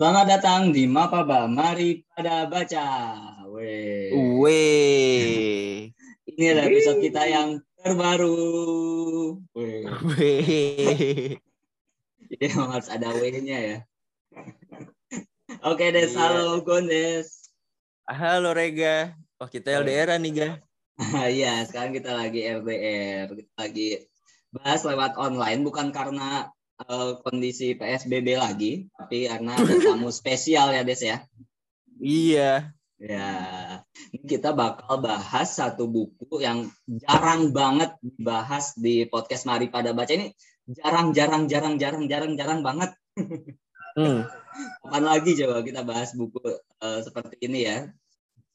Selamat datang di Mapaba. Mari pada baca. Weh. Weh. Ini adalah episode kita yang terbaru. Weh. Weh. Harus ada W-nya ya. Oke, Des. Iya. Halo, Gondes. Halo Rega. Wah kita LDR nih ga? Iya, sekarang kita lagi LDR. Kita lagi bahas lewat online, bukan karena eh, kondisi PSBB lagi, tapi karena ada tamu spesial ya, Des ya. Iya. Ya, ini kita bakal bahas satu buku yang jarang banget dibahas di podcast Mari Pada Baca ini. Jarang, jarang, jarang, jarang, jarang, jarang banget. Hmm. Kapan lagi coba kita bahas buku eh, seperti ini ya?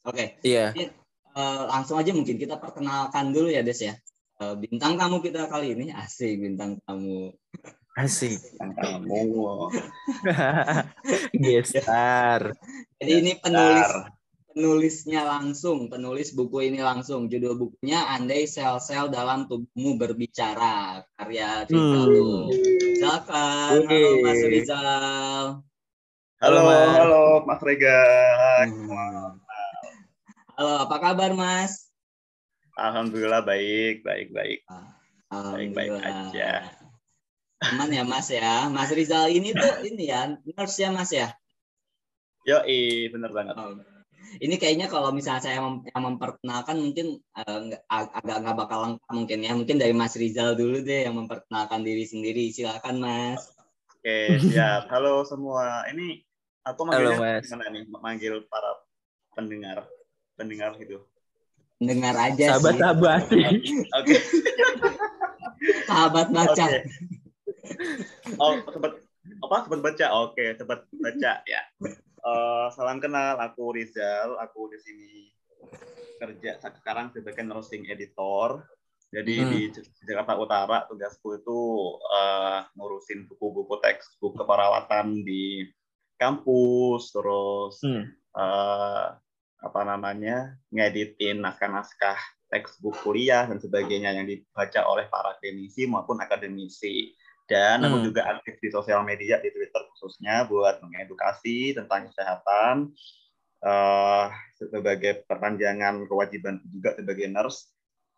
Oke, Iya. eh, langsung aja mungkin kita perkenalkan dulu ya, Des ya. Bintang tamu kita kali ini asik bintang tamu. Asik. kamu Gestar. Jadi ini penulis penulisnya langsung, penulis buku ini langsung. Judul bukunya Andai Sel-Sel Dalam Tubuhmu Berbicara, karya Rizal. Silakan, halo Oke. Mas Rizal. halo Mas. halo Mas Rega Hmm. Halo, apa kabar Mas? alhamdulillah baik baik baik Baik-baik Alhamdulillah. aja. Aman ya Mas ya. Mas Rizal ini tuh ini ya, nurse ya Mas ya. yo bener banget Oh. Ini kayaknya kalau misalnya saya mem- yang memperkenalkan mungkin ag- agak nggak bakal lengkap mungkin ya. Mungkin dari Mas Rizal dulu deh yang memperkenalkan diri sendiri. Silakan Mas. oke siap halo semua ini aku Halo, manggilnya Mas. gimana nih manggil para pendengar pendengar gitu Dengar aja Sahabat-sahabat. oke sih. Sahabat baca. Oke. Oh sempat apa sempat baca oke sempat baca ya Eh, salam kenal aku Rizal aku di sini kerja sekarang sebagai nursing editor jadi Hmm. di Jakarta Utara tugasku itu eh, ngurusin buku-buku textbook keperawatan di kampus terus Hmm. eh, apa namanya ngeditin naskah-naskah textbook kuliah dan sebagainya yang dibaca oleh para klinisi maupun akademisi dan aku Hmm. juga aktif di sosial media di Twitter khususnya buat mengedukasi tentang kesehatan eh, sebagai perpanjangan kewajiban juga sebagai nurse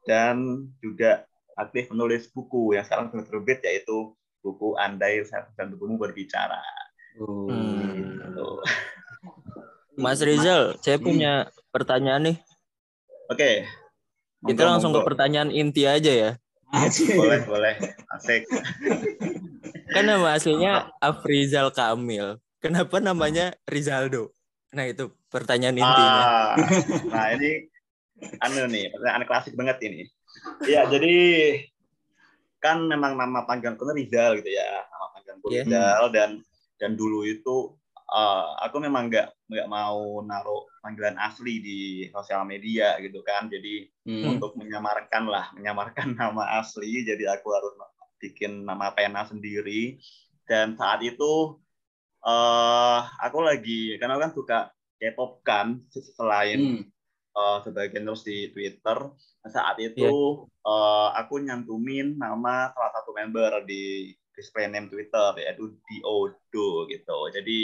dan juga aktif menulis buku yang sekarang sudah terbit yaitu buku Andai Sehat dan Tubuhmu Berbicara. Hmm. Gitu. Mas Rizal, saya punya pertanyaan nih. Oke. Kita Monggo, langsung ke pertanyaan inti aja ya. Asik. boleh boleh asik Kan nama aslinya Afrizal Kamil. Kenapa namanya Rizaldo? Nah itu pertanyaan intinya. Ah, nah ini anu nih pertanyaan klasik banget ini Iya jadi kan memang nama panggilanku Rizal gitu ya nama panggilanku Iya. Rizal dan dan dulu itu eh, aku memang nggak nggak mau naruh panggilan asli di sosial media gitu kan jadi Hmm. untuk menyamarkan lah menyamarkan nama asli jadi aku harus bikin nama pena sendiri dan saat itu eh aku lagi karena aku kan suka K-pop kan selain Hmm. eh, sebagai terus di Twitter saat itu eh, aku nyantumin nama salah satu member di display name Twitter yaitu Diodo gitu jadi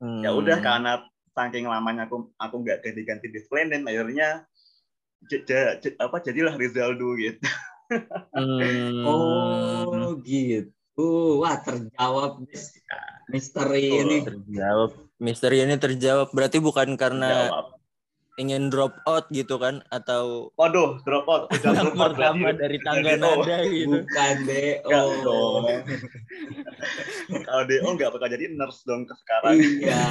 Hmm. ya udah karena saking lamanya aku aku nggak ganti-ganti display name akhirnya j- j- j- apa jadilah Rizaldo gitu Hmm. Oh gitu. Wah terjawab misteri Betul. ini. terjawab. Misteri ini terjawab. Berarti bukan karena Jawab. ingin drop out gitu kan? Atau Waduh, drop out. Udah drop out pertama dari tangga oh, nada gitu. Bukan Enggak DO. Kalau DO nggak bakal jadi nurse dong ke sekarang. Iya.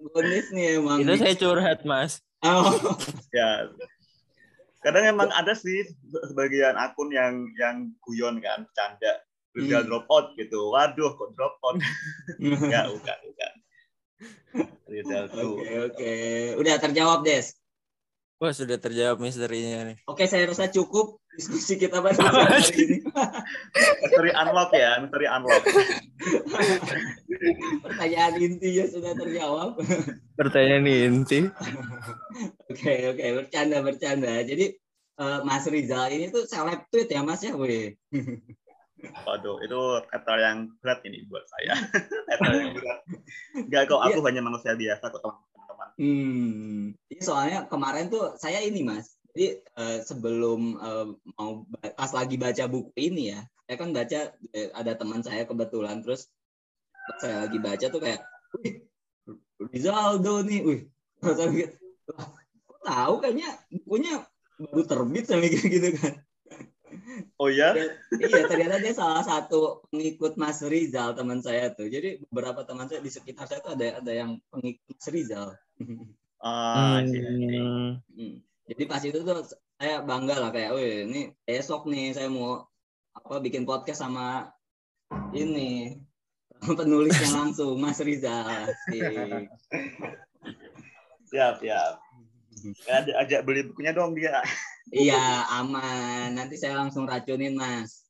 Bonus nih emang. Itu saya curhat mas. Oh. ya. Kadang emang ada sih sebagian akun yang yang guyon kan, canda. Udah Hmm. drop out gitu. Waduh, kok drop out? Enggak, bukan, bukan. Oke oke. Udah terjawab Des. Wah sudah terjawab misterinya nih. Oke saya rasa cukup diskusi kita pada hari ini. Misteri unlock ya, misteri unlock. Pertanyaan intinya sudah terjawab. Pertanyaan inti. Oke oke bercanda bercanda. Jadi eh, Mas Rizal ini tuh seleb tweet ya Mas ya, weh. Waduh, itu title yang berat ini buat saya. title yang berat. Enggak kok, aku hanya manusia biasa kok. Hmm, iya, soalnya kemarin tuh saya ini mas, jadi uh, sebelum uh, mau pas lagi baca buku ini ya, saya kan baca eh, ada teman saya kebetulan terus saya lagi baca tuh kayak, wih Rizaldo nih, wih, saya mikir, tahu kayaknya bukunya baru terbit saya mikir gitu kan. Oh ya? iya, ternyata dia salah satu pengikut Mas Rizal teman saya tuh. Jadi beberapa teman saya di sekitar saya tuh ada ada yang pengikut Mas Rizal. Ah, hmm. hmm. Jadi pas itu tuh saya bangga lah kayak, wih ini besok nih saya mau apa bikin podcast sama ini penulisnya langsung Mas Rizal. Siap, siap. Ajak, ajak beli bukunya dong dia. Iya, aman. Nanti saya langsung racunin, Mas.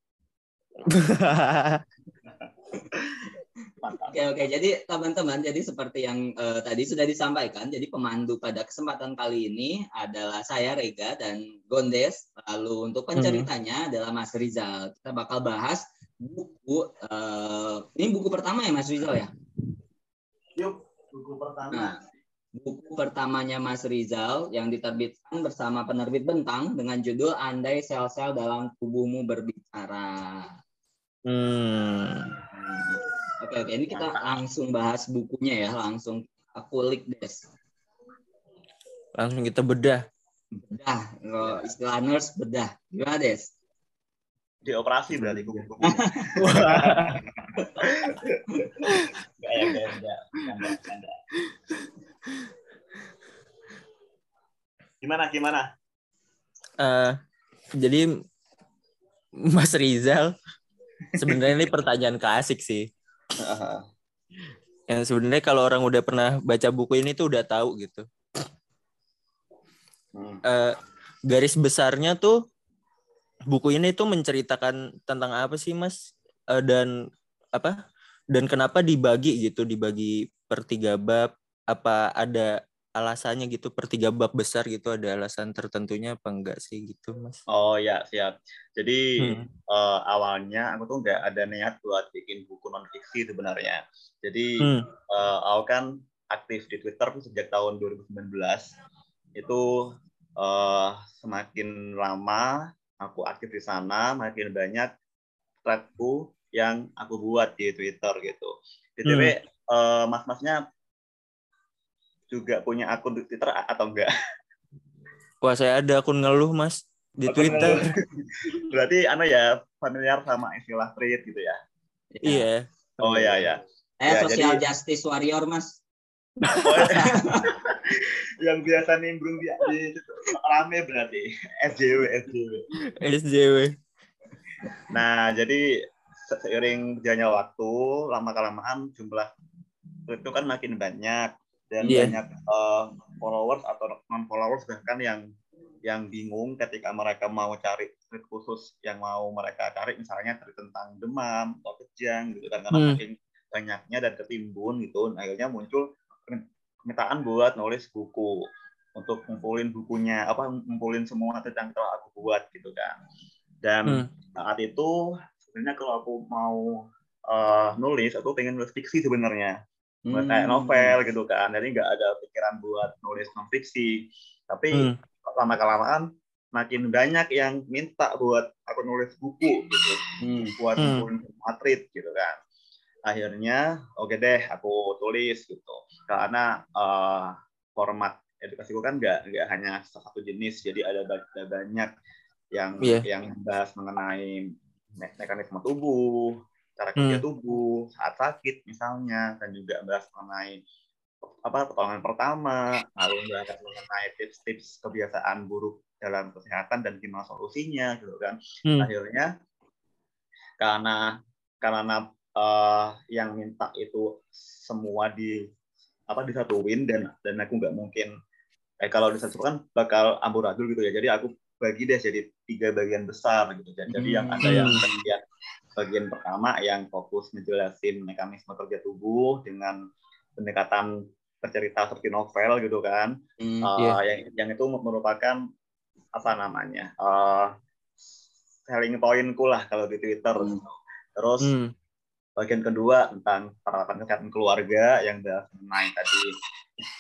Oke oke jadi teman-teman jadi seperti yang uh, tadi sudah disampaikan jadi pemandu pada kesempatan kali ini adalah saya Rega dan Gondes lalu untuk penceritanya hmm. adalah Mas Rizal kita bakal bahas buku uh, ini buku pertama ya Mas Rizal ya? Yuk buku pertama. Nah, buku pertamanya Mas Rizal yang diterbitkan bersama penerbit Bentang dengan judul Andai Sel-Sel Dalam Tubuhmu Berbicara. Hmm. Oke, oke. Ini kita langsung bahas bukunya ya. Langsung kita kulik, Des. Langsung kita bedah. Bedah. Kalau istilah nurse, bedah. Gimana, Des? Dioperasi berarti kuku Gak ya, Gimana, gimana? Uh, jadi Mas Rizal, sebenarnya ini pertanyaan klasik sih. Yang sebenarnya kalau orang udah pernah baca buku ini tuh udah tahu gitu. Uh, garis besarnya tuh buku ini tuh menceritakan tentang apa sih Mas? Uh, dan apa? Dan kenapa dibagi gitu? Dibagi per tiga bab? Apa ada alasannya gitu per tiga bab besar gitu ada alasan tertentunya apa enggak sih gitu mas? Oh ya siap. Jadi hmm. uh, awalnya aku tuh nggak ada niat buat bikin buku non fiksi sebenarnya. Jadi hmm. uh, aku kan aktif di Twitter tuh sejak tahun 2019. Itu uh, semakin lama aku aktif di sana, makin banyak threadku yang aku buat di Twitter gitu. Jadi hmm. uh, mas-masnya juga punya akun di Twitter atau enggak? Wah, saya ada akun ngeluh, Mas, di akun Twitter. Ngeluh. Berarti anu ya, familiar sama istilah tweet gitu ya? Iya. Oh iya ya. Eh, ya, social jadi... justice warrior, Mas. Oh, iya. yang biasa nimbrung di, di rame berarti SJW SJW SJW nah jadi seiring berjalannya waktu lama kelamaan jumlah itu kan makin banyak dan yeah. banyak uh, followers atau non followers bahkan yang yang bingung ketika mereka mau cari tweet khusus yang mau mereka cari misalnya tweet tentang demam atau kejang gitu kan karena hmm. makin banyaknya dan ketimbun gitu nah, akhirnya muncul permintaan buat nulis buku untuk ngumpulin bukunya apa ngumpulin semua tentang telah aku buat gitu kan dan hmm. saat itu sebenarnya kalau aku mau uh, nulis aku pengen nulis fiksi sebenarnya buat kayak hmm. novel gitu kan jadi nggak ada pikiran buat nulis non fiksi tapi hmm. lama kelamaan makin banyak yang minta buat aku nulis buku gitu hmm. buat hmm. matrit gitu kan akhirnya oke okay deh aku tulis gitu karena uh, format edukasiku kan nggak nggak hanya satu jenis jadi ada, ada banyak yang yeah. yang bahas mengenai me mekanisme tubuh cara kerja hmm. tubuh saat sakit misalnya dan juga bahas mengenai apa pertolongan pertama lalu bahas mengenai tips-tips kebiasaan buruk dalam kesehatan dan gimana solusinya gitu kan hmm. akhirnya karena karena uh, yang minta itu semua di apa disatuin dan dan aku nggak mungkin eh kalau disatukan bakal amburadul gitu ya jadi aku bagi deh jadi tiga bagian besar gitu jadi hmm. yang ada yang hmm. bagian bagian pertama yang fokus ngejelasin mekanisme kerja tubuh dengan pendekatan bercerita seperti novel gitu kan mm, uh, yeah. yang yang itu merupakan apa namanya uh, selling pointku lah kalau di Twitter mm. terus mm. bagian kedua tentang perawatan kesehatan keluarga yang sudah mengenai tadi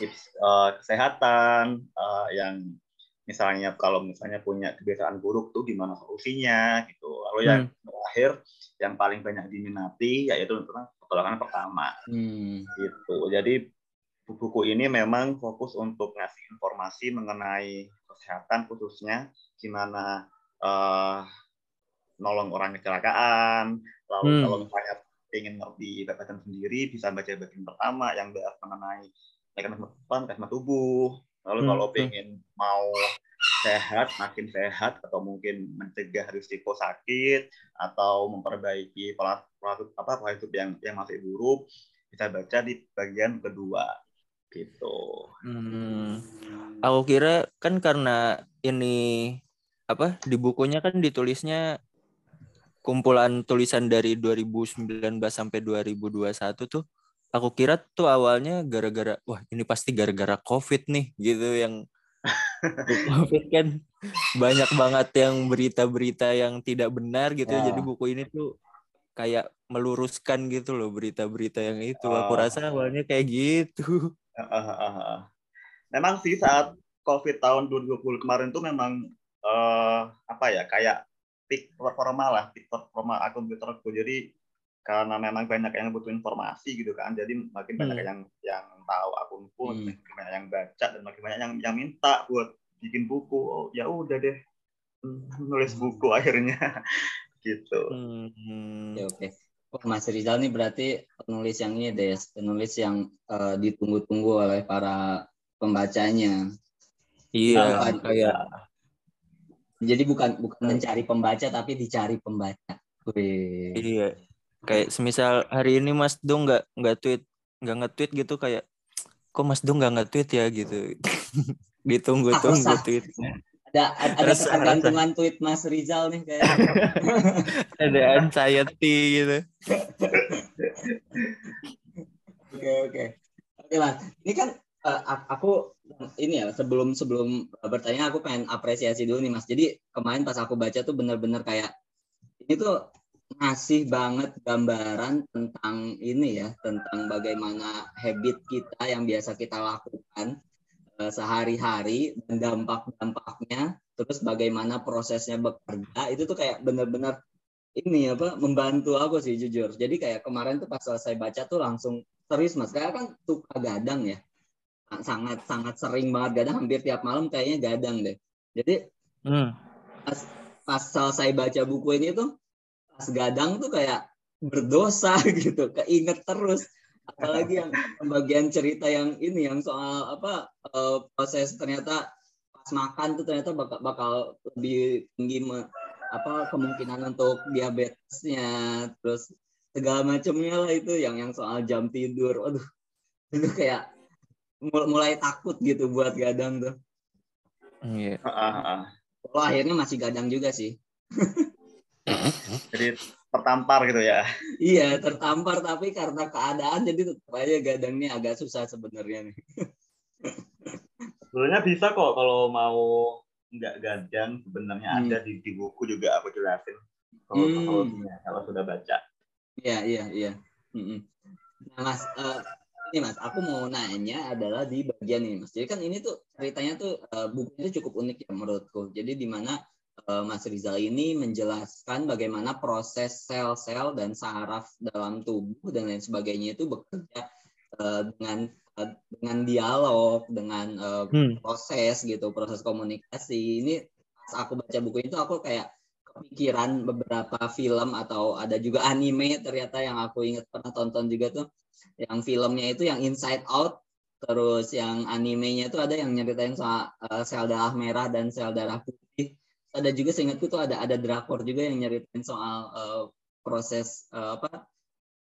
tips uh, kesehatan uh, yang misalnya kalau misalnya punya kebiasaan buruk tuh gimana solusinya gitu. Lalu yang hmm. terakhir yang paling banyak diminati yaitu tentang pertolongan pertama. Hmm. Gitu. Jadi buku ini memang fokus untuk ngasih informasi mengenai kesehatan khususnya gimana uh, nolong orang kecelakaan, lalu hmm. kalau misalnya ingin ngerti bagian sendiri bisa baca bagian pertama yang bahas mengenai mekanisme mekanisme tubuh, Lalu hmm. kalau hmm. pengen mau sehat, makin sehat atau mungkin mencegah risiko sakit atau memperbaiki pola pola, apa pola hidup yang yang masih buruk bisa baca di bagian kedua gitu. Hmm. Aku kira kan karena ini apa di bukunya kan ditulisnya kumpulan tulisan dari 2019 sampai 2021 tuh aku kira tuh awalnya gara-gara wah ini pasti gara-gara covid nih gitu yang covid kan banyak banget yang berita-berita yang tidak benar gitu ya. jadi buku ini tuh kayak meluruskan gitu loh berita-berita yang itu. Oh. aku rasa awalnya kayak gitu. Memang sih saat covid tahun 2020 kemarin tuh memang uh, apa ya kayak peak formal lah peak formal akun Twitterku. Jadi karena memang banyak yang butuh informasi gitu kan jadi makin banyak hmm. yang yang tahu akunku hmm. makin banyak yang baca dan makin banyak yang yang minta buat bikin buku oh ya udah deh nulis buku akhirnya gitu hmm. ya oke okay. oh, Mas Rizal nih berarti penulis yang ini deh penulis yang uh, ditunggu-tunggu oleh para pembacanya iya nah, kayak jadi bukan bukan mencari pembaca tapi dicari pembaca Wih. iya kayak semisal hari ini Mas Dong nggak nggak tweet nggak nge-tweet gitu kayak kok Mas Dong nggak nge-tweet ya? gitu. Ditunggu-tunggu tweetnya. Ada ada ketergantungan tweet Mas Rizal nih kayak. Ada anxiety gitu. Oke oke. Oke mas. Ini kan uh, aku ini ya sebelum sebelum bertanya aku pengen apresiasi dulu nih mas. Jadi kemarin pas aku baca tuh bener-bener kayak ini tuh ngasih banget gambaran tentang ini ya, tentang bagaimana habit kita yang biasa kita lakukan uh, sehari-hari dan dampak-dampaknya, terus bagaimana prosesnya bekerja, itu tuh kayak benar-benar ini apa membantu aku sih jujur. Jadi kayak kemarin tuh pas selesai baca tuh langsung serius mas, kayak kan suka gadang ya, sangat sangat sering banget gadang, hampir tiap malam kayaknya gadang deh. Jadi hmm. pas pas selesai baca buku ini tuh gadang tuh kayak berdosa gitu keinget terus apalagi yang bagian cerita yang ini yang soal apa uh, proses ternyata pas makan tuh ternyata bakal, bakal lebih tinggi me, apa kemungkinan untuk diabetesnya terus segala macamnya lah itu yang yang soal jam tidur aduh itu kayak mulai takut gitu buat gadang tuh Iya. Yeah. Kalau akhirnya masih gadang juga sih. jadi tertampar gitu ya. Iya tertampar tapi karena keadaan jadi tetap aja gadangnya agak susah sebenarnya nih. Sebenarnya bisa kok kalau mau nggak gadang sebenarnya hmm. ada di, di buku juga aku jelasin kalau hmm. kalau sudah baca. Iya iya iya. Nah mas uh, ini mas aku mau nanya adalah di bagian ini mas. Jadi kan ini tuh ceritanya tuh uh, buku itu cukup unik ya menurutku. Jadi di mana Eh, Mas Rizal ini menjelaskan bagaimana proses sel-sel dan saraf dalam tubuh dan lain sebagainya itu bekerja uh, dengan uh, dengan dialog, dengan uh, hmm. proses gitu, proses komunikasi. Ini pas aku baca buku itu aku kayak kepikiran beberapa film atau ada juga anime ternyata yang aku ingat pernah tonton juga tuh yang filmnya itu yang Inside Out terus yang animenya itu ada yang nyeritain soal uh, sel darah merah dan sel darah putih ada juga seingatku tuh ada ada drakor juga yang nyeritain soal uh, proses uh, apa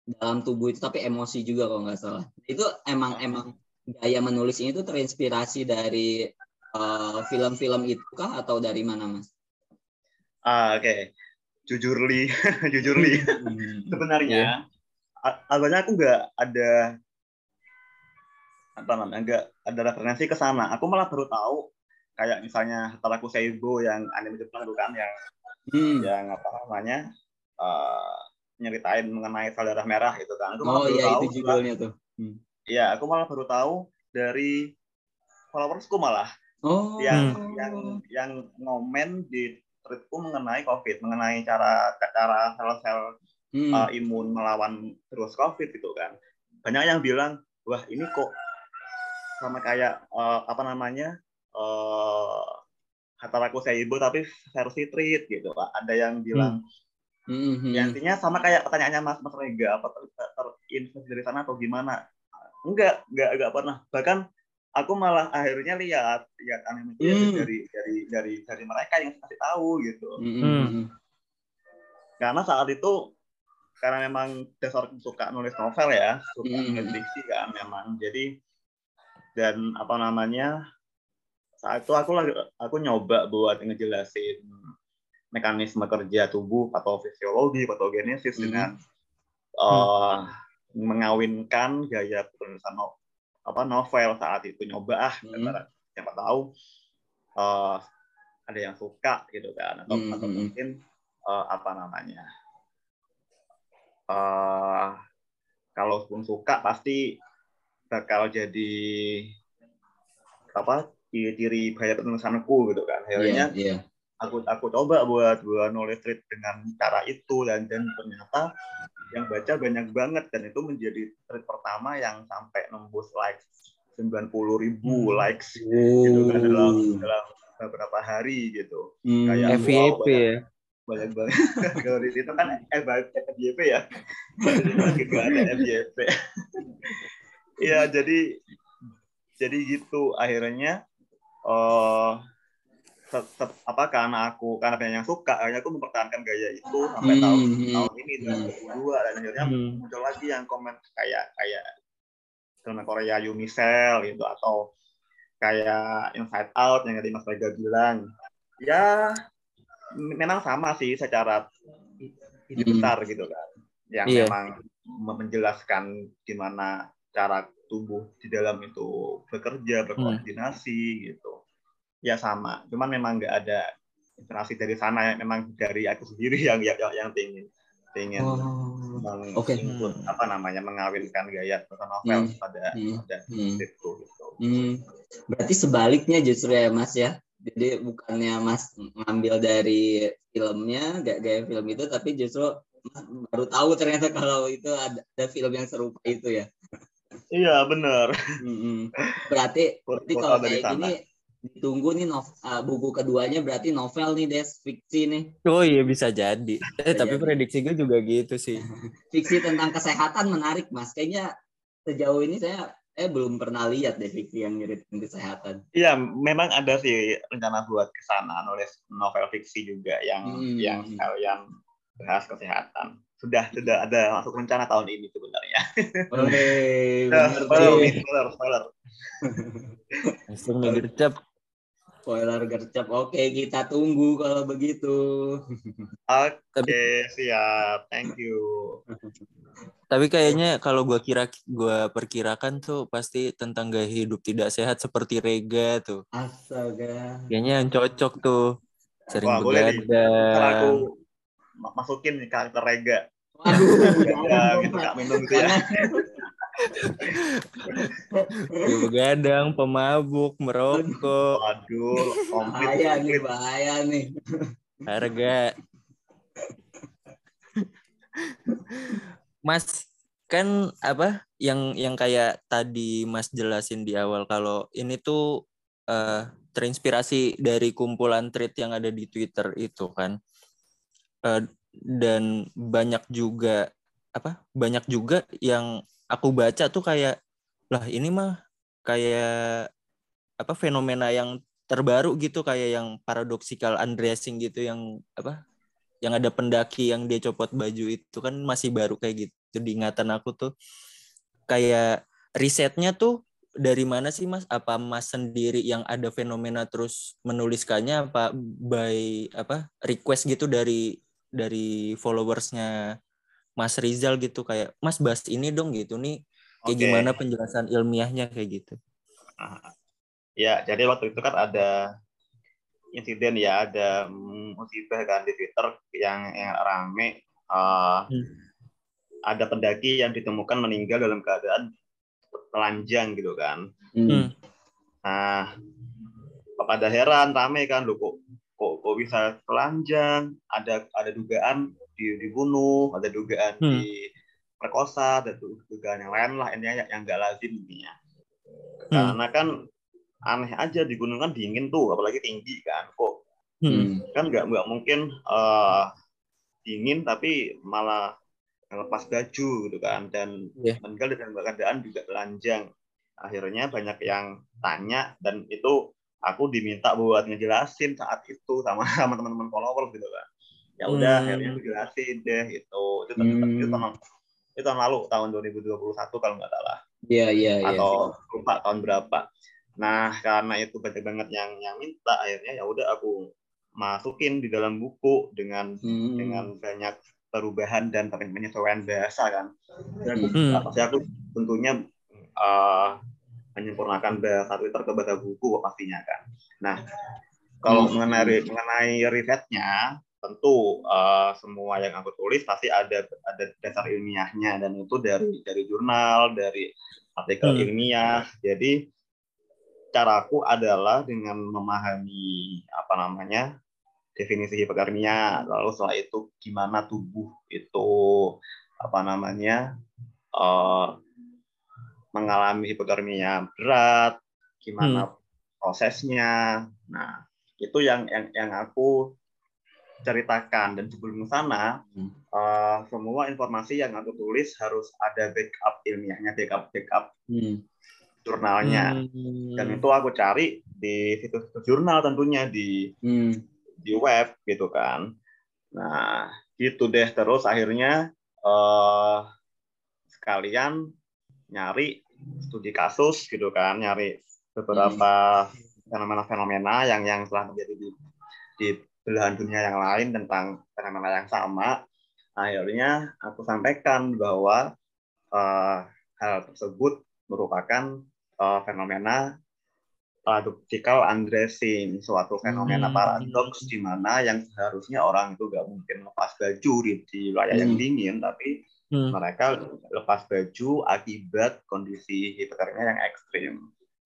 dalam tubuh itu tapi emosi juga kalau nggak salah itu emang emang gaya menulis ini tuh terinspirasi dari uh, film-film itu kah atau dari mana mas? Ah oke okay. jujur li jujur li hmm. sebenarnya yeah. awalnya aku nggak ada apa namanya nggak ada referensi ke sana aku malah baru tahu kayak misalnya Hataraku Seibo yang anime Jepang itu kan yang hmm. yang apa namanya uh, nyeritain mengenai sel darah merah gitu kan. Aku oh iya tahu, itu judulnya tuh. Hmm. Iya, aku malah baru tahu dari followersku malah. Oh. Yang hmm. yang yang ngomen di tweetku mengenai COVID, mengenai cara cara sel-sel hmm. uh, imun melawan virus COVID gitu kan. Banyak yang bilang, wah ini kok sama kayak uh, apa namanya uh, Hataraku Seibo tapi versi treat gitu. Ada yang bilang hmm Mm-hmm. Ya, intinya sama kayak pertanyaannya Mas Mas Rega apa terinfeksi dari sana atau gimana? Enggak, enggak enggak pernah. Bahkan aku malah akhirnya lihat lihat anime mm. dari dari dari dari mereka yang kasih tahu gitu. Mm-hmm. Karena saat itu karena memang dasar suka nulis novel ya, suka mm. nulis diksi kan memang. Jadi dan apa namanya saat itu aku lagi aku nyoba buat ngejelasin mekanisme kerja tubuh atau fisiologi patogenesis hmm. dengan uh, hmm. mengawinkan gaya penulisan no, apa novel saat itu nyoba ah hmm. siapa tahu uh, ada yang suka gitu kan atau, hmm. atau hmm. mungkin uh, apa namanya uh, kalau pun suka pasti bakal jadi apa ciri-ciri gaya penulisanku gitu kan. Akhirnya yeah, yeah aku aku coba buat buat nulis tweet dengan cara itu dan dan ternyata yang baca banyak banget dan itu menjadi tweet pertama yang sampai nembus likes 90 ribu hmm. likes oh. gitu kan dalam dalam beberapa hari gitu. Hmm. kayak FYP wow, ya. banyak banget. Kalau di situ kan FYP ya. Juga ada FYP ya jadi jadi gitu akhirnya uh, tetap apa karena aku karena banyak yang suka akhirnya aku mempertahankan gaya itu sampai hmm. tahun hmm, tahun ini tahun hmm. dua dan akhirnya hmm. muncul lagi yang komen kayak kayak film Korea Unicell gitu atau kayak Inside Out yang tadi Mas Vega bilang ya memang sama sih secara hmm. besar gitu kan yang yeah. memang menjelaskan gimana cara tubuh di dalam itu bekerja berkoordinasi hmm. gitu ya sama cuman memang nggak ada inspirasi dari sana memang dari aku sendiri yang yang yang ingin ingin oh, meng, okay. apa namanya mengawinkan gaya novel hmm. pada hmm. pada hmm. itu gitu. Hmm. Berarti sebaliknya justru ya Mas ya. Jadi bukannya Mas ngambil dari filmnya, gak gaya film itu, tapi justru Mas baru tahu ternyata kalau itu ada, ada film yang serupa itu ya. Iya benar. Hmm. Berarti, berarti kalau kayak gini ditunggu nih nov, uh, buku keduanya berarti novel nih Des. Fiksi nih. Oh iya bisa jadi. Eh tapi jadi. prediksi gue juga gitu sih. Fiksi tentang kesehatan menarik mas. Kayaknya sejauh ini saya eh belum pernah lihat deh fiksi yang nyeritain kesehatan. Iya memang ada sih rencana buat ke sana nulis novel fiksi juga yang hmm. yang kalian bahas kesehatan. Sudah sudah ada masuk rencana tahun ini sebenarnya. Oke, spoiler, spoiler, Langsung nih gercep. Spoiler gercep. Oke, kita tunggu kalau begitu. Oke, siap. Thank you. Tapi kayaknya kalau gua kira gua perkirakan tuh pasti tentang gaya hidup tidak sehat seperti Rega tuh. Astaga. Kayaknya yang cocok tuh. Sering Wah, begadang. aku masukin nih karakter Rega. Aduh, ya, gitu, minum gitu ya. Begadang, pemabuk, merokok. Waduh, bahaya nih, bahaya nih. Harga. Mas, kan apa yang yang kayak tadi Mas jelasin di awal kalau ini tuh uh, terinspirasi dari kumpulan tweet yang ada di Twitter itu kan. Uh, dan banyak juga apa? Banyak juga yang aku baca tuh kayak lah ini mah kayak apa fenomena yang terbaru gitu kayak yang paradoksikal undressing gitu yang apa yang ada pendaki yang dia copot baju itu kan masih baru kayak gitu di ingatan aku tuh. Kayak risetnya tuh dari mana sih mas? Apa mas sendiri yang ada fenomena terus menuliskannya? Apa by apa request gitu dari dari followersnya Mas Rizal gitu kayak Mas bahas ini dong gitu nih kayak okay. gimana penjelasan ilmiahnya kayak gitu. Ya, jadi waktu itu kan ada insiden ya, ada musibah kan di Twitter yang yang rame uh, hmm. ada pendaki yang ditemukan meninggal dalam keadaan telanjang gitu kan. Hmm. Nah, pada heran rame kan lu kok kok, kok bisa telanjang, ada ada dugaan dibunuh, ada dugaan Hmm. di perkosa, ada du- dugaan yang lain lah intinya yang nggak lazim intinya. Hmm. Karena kan aneh aja di gunung kan dingin tuh, apalagi tinggi kan. Kok Hmm. kan nggak nggak mungkin eh, dingin tapi malah lepas baju gitu kan dan Iya. meninggal dengan keadaan juga telanjang akhirnya banyak yang tanya dan itu aku diminta buat ngejelasin saat itu sama sama teman-teman followers gitu kan ya udah Hmm. akhirnya aku jelasin deh itu itu, Hmm. itu, tahun, itu tahun lalu tahun 2021 kalau nggak salah Iya, iya, iya. atau lupa tahun berapa. Nah, karena itu banyak banget yang yang minta, akhirnya ya udah aku masukin di dalam buku dengan Hmm. dengan banyak perubahan dan penyesuaian bahasa kan. Dan Hmm. apa sih aku tentunya eh, menyempurnakan bahasa Twitter ke bahasa buku pastinya kan. Nah, kalau Hmm. mengenai mengenai risetnya tentu eh, semua yang aku tulis pasti ada ada dasar ilmiahnya dan itu dari dari jurnal, dari artikel Hmm. ilmiah. Jadi caraku adalah dengan memahami apa namanya definisi hipotermia, lalu setelah itu gimana tubuh itu apa namanya eh, mengalami hipotermia berat, gimana prosesnya. Nah, itu yang yang yang aku ceritakan dan sebelum sana Hmm. eh, semua informasi yang aku tulis harus ada backup ilmiahnya, backup backup Hmm. jurnalnya. Hmm. Dan itu aku cari di situs-situs jurnal tentunya di Hmm. di web gitu kan. Nah, gitu deh terus akhirnya eh sekalian nyari studi kasus gitu kan, nyari beberapa fenomena-fenomena yang yang telah terjadi di di belahan dunia yang lain tentang fenomena yang sama. Akhirnya aku sampaikan bahwa eh, hal tersebut merupakan eh, fenomena paradoxical undressing, suatu fenomena Hmm. paradoks di mana yang seharusnya orang itu nggak mungkin lepas baju di, di wilayah yang Hmm. dingin, tapi Hmm. mereka lepas baju akibat kondisi hipotermia yang ekstrim.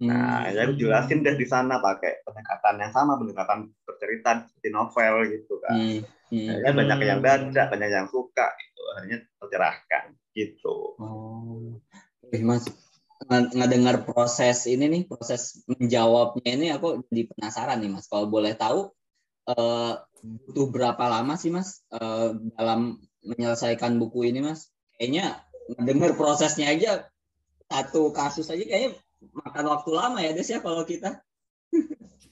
Nah, Hmm. ya aku jelasin deh di sana pakai pendekatan yang sama, pendekatan bercerita seperti novel gitu kan. Hmm. Hmm. Akhirnya banyak yang baca, banyak yang suka gitu. Akhirnya tercerahkan gitu. Oh, Ih, Mas, nge- ngedengar proses ini nih, proses menjawabnya ini aku jadi penasaran nih, Mas. Kalau boleh tahu, eh, butuh berapa lama sih, Mas, eh, dalam menyelesaikan buku ini, Mas? Kayaknya ngedengar prosesnya aja satu kasus aja kayaknya makan waktu lama ya, Des ya kalau kita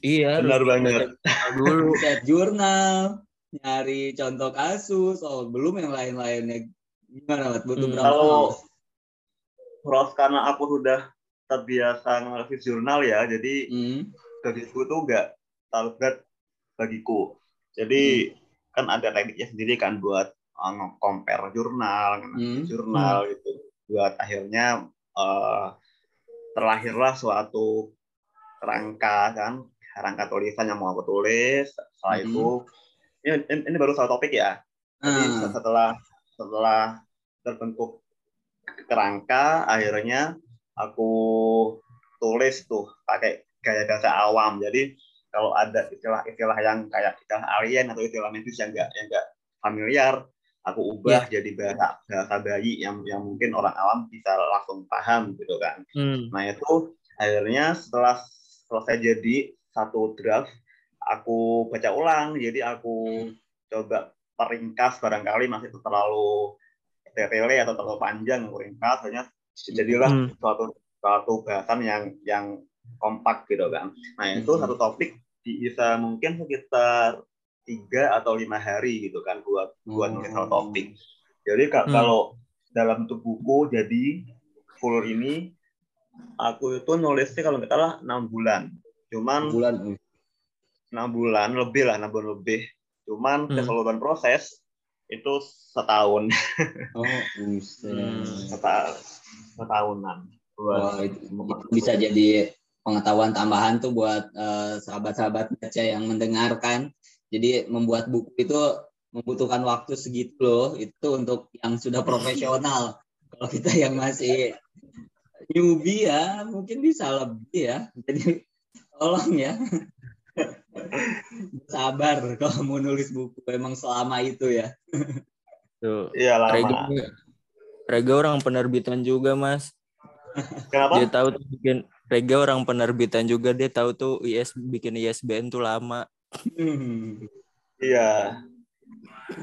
Iya, Benar banget. dulu. set jurnal, nyari contoh kasus, oh belum yang lain-lainnya. Gimana, Mas? Butuh Hmm. berapa Kalau? Prof karena aku sudah terbiasa ngelis jurnal ya, jadi Hmm. bagiku tuh nggak terlalu berat bagiku. Jadi kan ada tekniknya sendiri kan buat uh, nge-compare jurnal, Hmm. jurnal gitu. Buat akhirnya uh, terlahirlah suatu rangka kan, rangka tulisan yang mau aku tulis. Setelah Hmm. itu ini, ini baru satu topik ya. Jadi Ah. setelah setelah terbentuk kerangka, akhirnya aku tulis tuh pakai gaya bahasa awam. Jadi kalau ada istilah-istilah yang kayak istilah alien atau istilah medis yang enggak yang enggak familiar, aku ubah jadi bahasa bahasa bayi yang yang mungkin orang awam bisa langsung paham gitu kan. Hmm. Nah itu akhirnya setelah selesai jadi satu draft, aku baca ulang. Jadi aku coba peringkas barangkali masih terlalu tele atau terlalu panjang aku ringkas. Akhirnya jadilah Hmm. suatu suatu bahasan yang yang kompak gitu kan. Nah itu Hmm. satu topik bisa mungkin sekitar tiga atau lima hari gitu kan buat buat Oh. nulis satu topik. Jadi Hmm. kalau dalam bentuk buku jadi full ini aku itu nulisnya kalau nggak salah enam bulan. Cuman bulan enam bulan lebih lah enam bulan lebih. Cuman Hmm. keseluruhan proses itu setahun oh. Hmm. Seta- setahunan. Buat Wah, itu, itu bisa jadi pengetahuan tambahan tuh buat eh, sahabat-sahabat baca yang mendengarkan jadi membuat buku itu membutuhkan waktu segitu loh itu untuk yang sudah profesional kalau kita yang masih newbie ya mungkin bisa lebih ya jadi tolong ya sabar kalau mau nulis buku emang selama itu ya Tuh. Iya lama. Rega, Rega orang penerbitan juga mas. Kenapa? Dia tahu tuh bikin Rega orang penerbitan juga dia tahu tuh IS bikin ISBN tuh lama. Iya.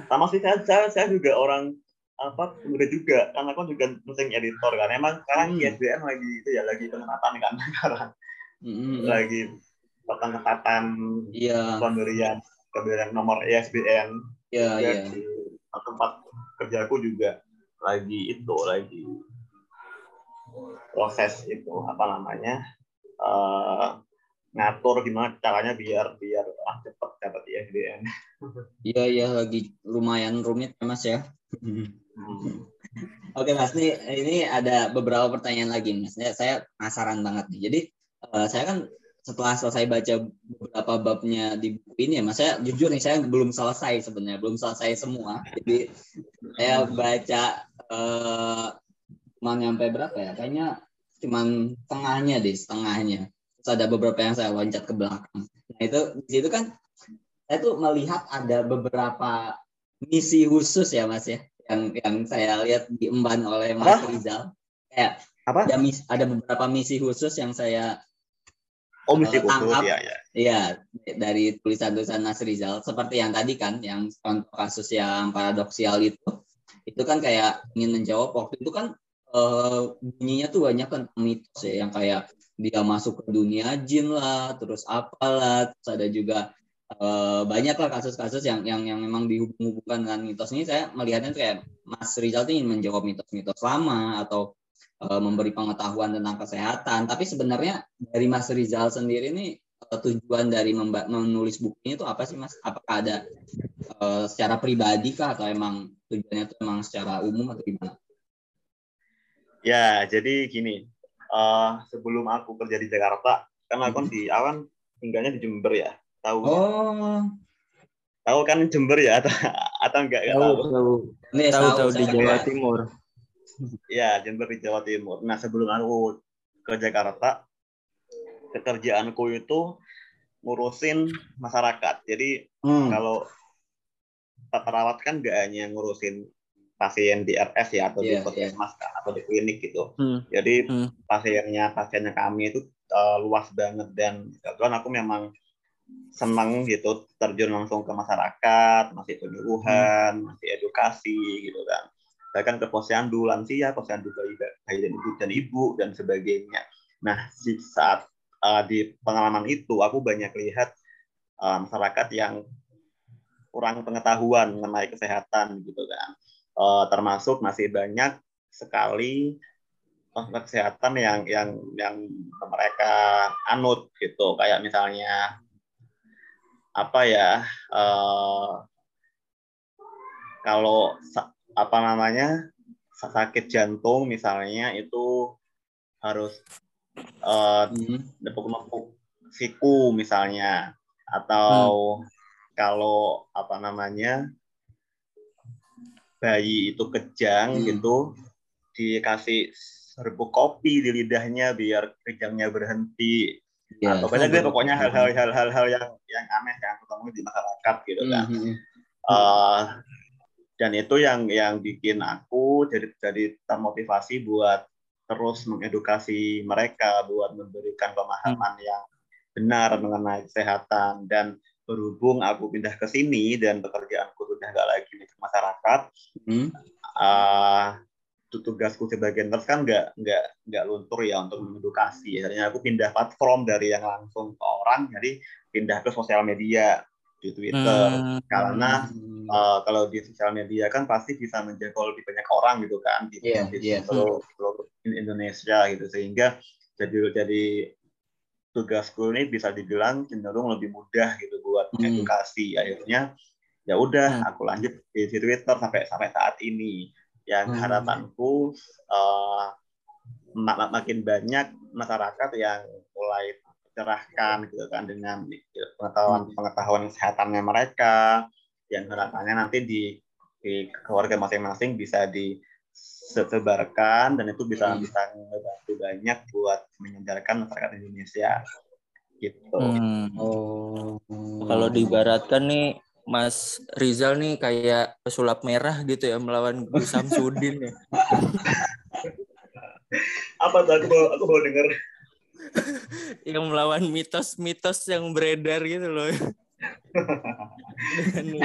Sama sih saya, saya, saya juga orang apa udah juga. Karena aku juga mesin editor kan. Emang sekarang Hmm. ISBN lagi itu ya lagi pengetatan kan sekarang. Mm-mm. lagi pengetatan iya. pemberian pemberian nomor ISBN iya iya. Dan di tempat kerjaku juga lagi itu lagi proses itu apa namanya eh, ngatur gimana caranya biar biar ah, cepat dapat ISBN. iya iya lagi lumayan rumit ya mas ya Hmm. Oke Mas, nih ini ada beberapa pertanyaan lagi Mas. Saya, saya penasaran banget nih. Jadi eh, saya kan setelah selesai baca beberapa babnya di buku ini ya Mas, saya jujur nih saya belum selesai sebenarnya, belum selesai semua. Jadi saya baca eh cuma nyampe berapa ya? Kayaknya cuman setengahnya deh, setengahnya. Terus ada beberapa yang saya loncat ke belakang. Nah itu di situ kan saya tuh melihat ada beberapa misi khusus ya Mas ya yang yang saya lihat diemban oleh Mas Apa? Rizal. Kayak Apa? ada mis, ada beberapa misi khusus yang saya Oh Eh, khusus tangkap. ya ya. Iya, dari tulisan-tulisan Mas Rizal seperti yang tadi kan, yang contoh kasus yang paradoksial itu, itu kan kayak ingin menjawab waktu itu kan eh, bunyinya tuh banyak kan mitos ya, yang kayak dia masuk ke dunia jin lah, terus apalah, terus ada juga eh, banyak lah kasus-kasus yang yang yang memang dihubung-hubungkan dengan mitos ini. Saya melihatnya kayak Mas Rizal ingin menjawab mitos-mitos lama atau eh, memberi pengetahuan tentang kesehatan. Tapi sebenarnya dari Mas Rizal sendiri ini eh, tujuan dari menulis buku ini itu apa sih Mas? Apakah ada eh, secara pribadi kah atau emang tujuannya itu emang secara umum atau gimana? Ya jadi gini. eh, sebelum aku kerja di Jakarta, kan aku Hmm. di awan tinggalnya di Jember ya. Tahu? Oh, Tahu kan Jember ya atau atau enggak? Enggak tahu. tahu. ini Tahu tahu di Jawa juga. Timur. Ya, Jember di Jawa Timur. Nah, sebelum aku ke Jakarta, pekerjaanku itu ngurusin masyarakat. Jadi Hmm. kalau perawat kan nggak hanya ngurusin pasien di RS ya atau Iya, di puskesmas kan, atau di klinik gitu. Hmm. Jadi Hmm. pasiennya pasiennya kami itu uh, luas banget dan kebetulan aku memang senang gitu terjun langsung ke masyarakat, masih penyuluhan, masih edukasi gitu kan. Bahkan ke posyandu lansia, posyandu bayi, bayi dan ibu dan ibu dan sebagainya. Nah, di saat uh, di pengalaman itu aku banyak lihat uh, masyarakat yang kurang pengetahuan mengenai kesehatan gitu kan. Eh, termasuk masih banyak sekali kesehatan yang yang yang mereka anut gitu kayak misalnya apa ya eh, kalau apa namanya sa- sakit jantung misalnya itu harus Hmm. nepuk-nepuk siku misalnya atau kalau apa namanya bayi itu kejang Hmm. gitu dikasih serbuk kopi di lidahnya biar kejangnya berhenti Iya. atau banyak deh pokoknya hal-hal hal-hal hal yang yang aneh yang aku temui di masyarakat gitu kan. Hmm, hmm, Eh, dan itu yang yang bikin aku jadi jadi termotivasi buat terus mengedukasi mereka buat memberikan pemahaman yang benar mengenai kesehatan. Dan berhubung aku pindah ke sini dan pekerjaanku sudah nggak lagi di masyarakat hmm. tu- tugasku sebagai nurse kan nggak nggak nggak luntur ya untuk mengedukasi akhirnya aku pindah platform dari yang langsung ke orang jadi pindah ke sosial media di Twitter Hmm. karena Hmm. uh, kalau di sosial media kan pasti bisa menjangkau lebih banyak orang gitu kan di, Iya, di iya. seluruh, seluruh Indonesia gitu sehingga jadi jadi tugasku ini bisa dibilang cenderung lebih mudah gitu buat Hmm. edukasi akhirnya ya udah Hmm. aku lanjut di, di Twitter sampai sampai saat ini yang Hmm. harapanku uh, mak- mak- makin banyak masyarakat yang mulai tercerahkan gitu kan dengan pengetahuan pengetahuan kesehatannya mereka yang harapannya nanti di di keluarga masing-masing bisa disebarkan dan itu bisa hmm. bisa membantu banyak buat menyadarkan masyarakat Indonesia gitu. Hmm. Oh. Kalau diibaratkan nih Mas Rizal nih kayak pesulap merah gitu ya melawan Gus Samsudin ya. Apa tuh aku mau aku mau dengar yang melawan mitos-mitos yang beredar gitu loh.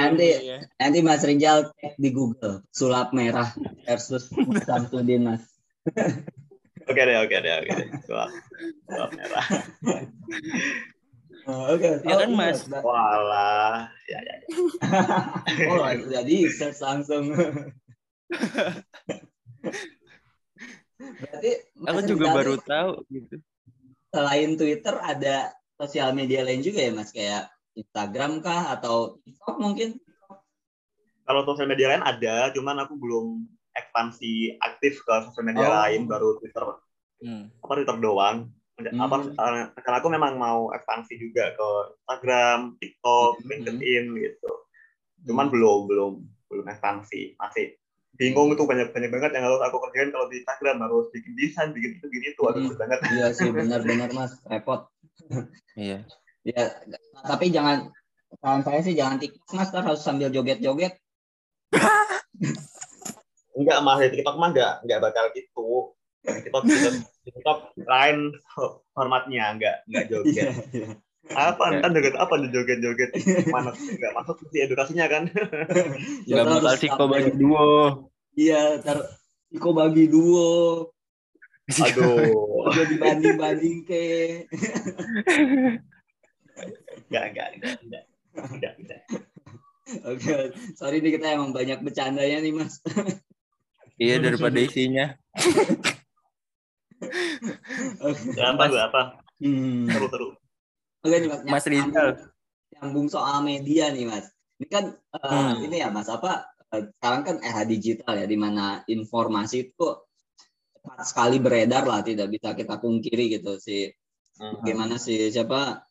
nanti ya. nanti Mas Rizal cek di Google sulap merah versus Samsudin Mas. oke deh oke deh oke deh sulap, sulap merah. Oh, oke, okay. ya kan oh, Mas. Walah, ya ya. ya. oh, jadi search langsung. Berarti aku juga baru tahu gitu. Selain Twitter ada sosial media lain juga ya Mas kayak Instagram kah atau TikTok mungkin? Kalau sosial media lain ada, cuman aku belum ekspansi aktif ke sosial media oh. lain, baru Twitter. Hmm. Apa Twitter doang. Hmm. Apa eh, karena aku memang mau ekspansi juga ke Instagram, TikTok, hmm. LinkedIn gitu. Cuman hmm. belum belum belum ekspansi, masih bingung tuh banyak banyak banget yang harus aku kerjain kalau di Instagram harus bikin desain bikin itu bikin itu harus hmm. banget iya sih benar-benar mas repot iya Ya, tapi jangan saran saya sih jangan TikTok mas, harus sambil joget-joget. enggak mas, TikTok mah enggak enggak bakal gitu. TikTok TikTok, lain formatnya enggak enggak joget. Yeah, yeah. Apa entar joget apa nih joget-joget mana enggak masuk sih edukasinya kan. ya bakal Siko bagi duo. Iya, ntar Siko bagi duo. Aduh. Udah dibanding-banding ke. Enggak, enggak, enggak, enggak. Enggak, enggak. Oke, sorry nih kita emang banyak bercandanya nih, Mas. iya, daripada isinya. okay. Ya, apa? Hmm. Seru, seru. Oke nih, Mas. Mas Rizal. Nyambung soal media nih, Mas. Ini kan uh, hmm. ini ya, Mas, apa uh, sekarang kan era digital ya, di mana informasi itu cepat sekali beredar lah, tidak bisa kita pungkiri gitu sih. Hmm. Bagaimana sih siapa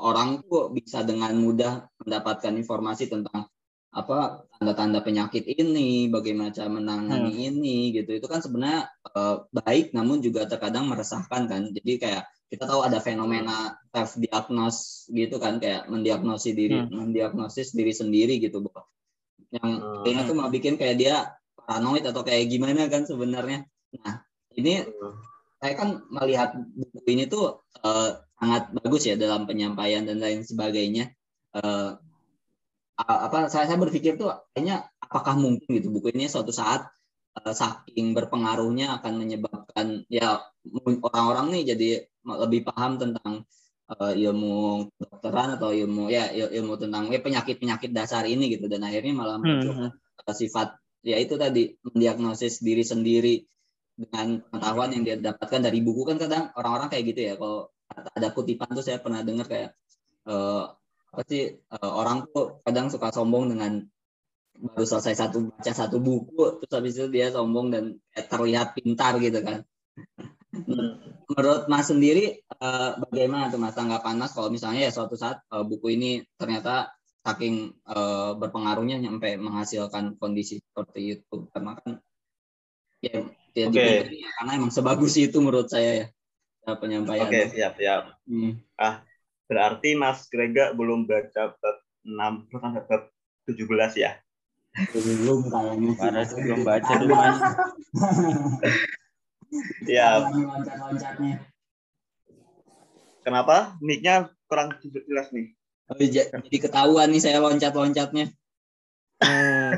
orang tuh bisa dengan mudah mendapatkan informasi tentang apa tanda-tanda penyakit ini, bagaimana cara menangani hmm. ini gitu. Itu kan sebenarnya uh, baik namun juga terkadang meresahkan kan. Jadi kayak kita tahu ada fenomena self diagnos gitu kan kayak mendiagnosis diri hmm. mendiagnosis diri sendiri gitu Yang hmm. kayaknya tuh mau bikin kayak dia paranoid atau kayak gimana kan sebenarnya. Nah, ini hmm. saya kan melihat buku ini tuh uh, sangat bagus ya dalam penyampaian dan lain sebagainya. Uh, apa saya, saya berpikir tuh kayaknya apakah mungkin gitu buku ini suatu saat uh, saking berpengaruhnya akan menyebabkan ya orang-orang nih jadi lebih paham tentang uh, ilmu kedokteran atau ilmu ya ilmu tentang ya penyakit-penyakit dasar ini gitu dan akhirnya malah muncul hmm. sifat ya itu tadi mendiagnosis diri sendiri dengan pengetahuan yang dia dapatkan dari buku kan kadang orang-orang kayak gitu ya kalau ada kutipan tuh saya pernah dengar kayak uh, apa sih uh, orang tuh kadang suka sombong dengan baru selesai satu baca satu buku terus habis itu dia sombong dan terlihat pintar gitu kan menurut Mas sendiri uh, bagaimana tuh Mas tanggapan Mas kalau misalnya ya suatu saat uh, buku ini ternyata saking uh, berpengaruhnya sampai menghasilkan kondisi seperti itu karena kan ya, ya okay. karena emang sebagus itu menurut saya ya penyampaian. Oke, okay, siap, siap. Hmm. Ah, berarti Mas Grega belum baca bab 6 bukan bab 17 ya? Belum kayaknya. Mana belum baca tuh, Mas. Siap. Kenapa? Mic-nya kurang jelas nih. Oh, jadi ketahuan nih saya loncat-loncatnya.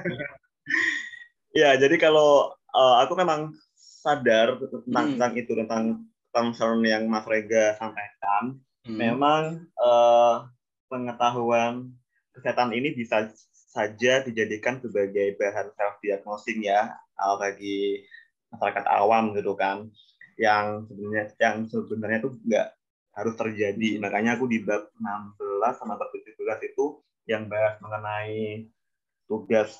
ya, jadi kalau uh, aku memang sadar tentang, hmm. tentang itu tentang concern yang Mas Rega sampaikan, hmm. memang uh, pengetahuan kesehatan ini bisa saja dijadikan sebagai bahan self diagnosing ya bagi masyarakat awam gitu kan. Yang sebenarnya yang sebenarnya itu nggak harus terjadi. Makanya aku di bab 16 sama bab 17 itu yang bahas mengenai tugas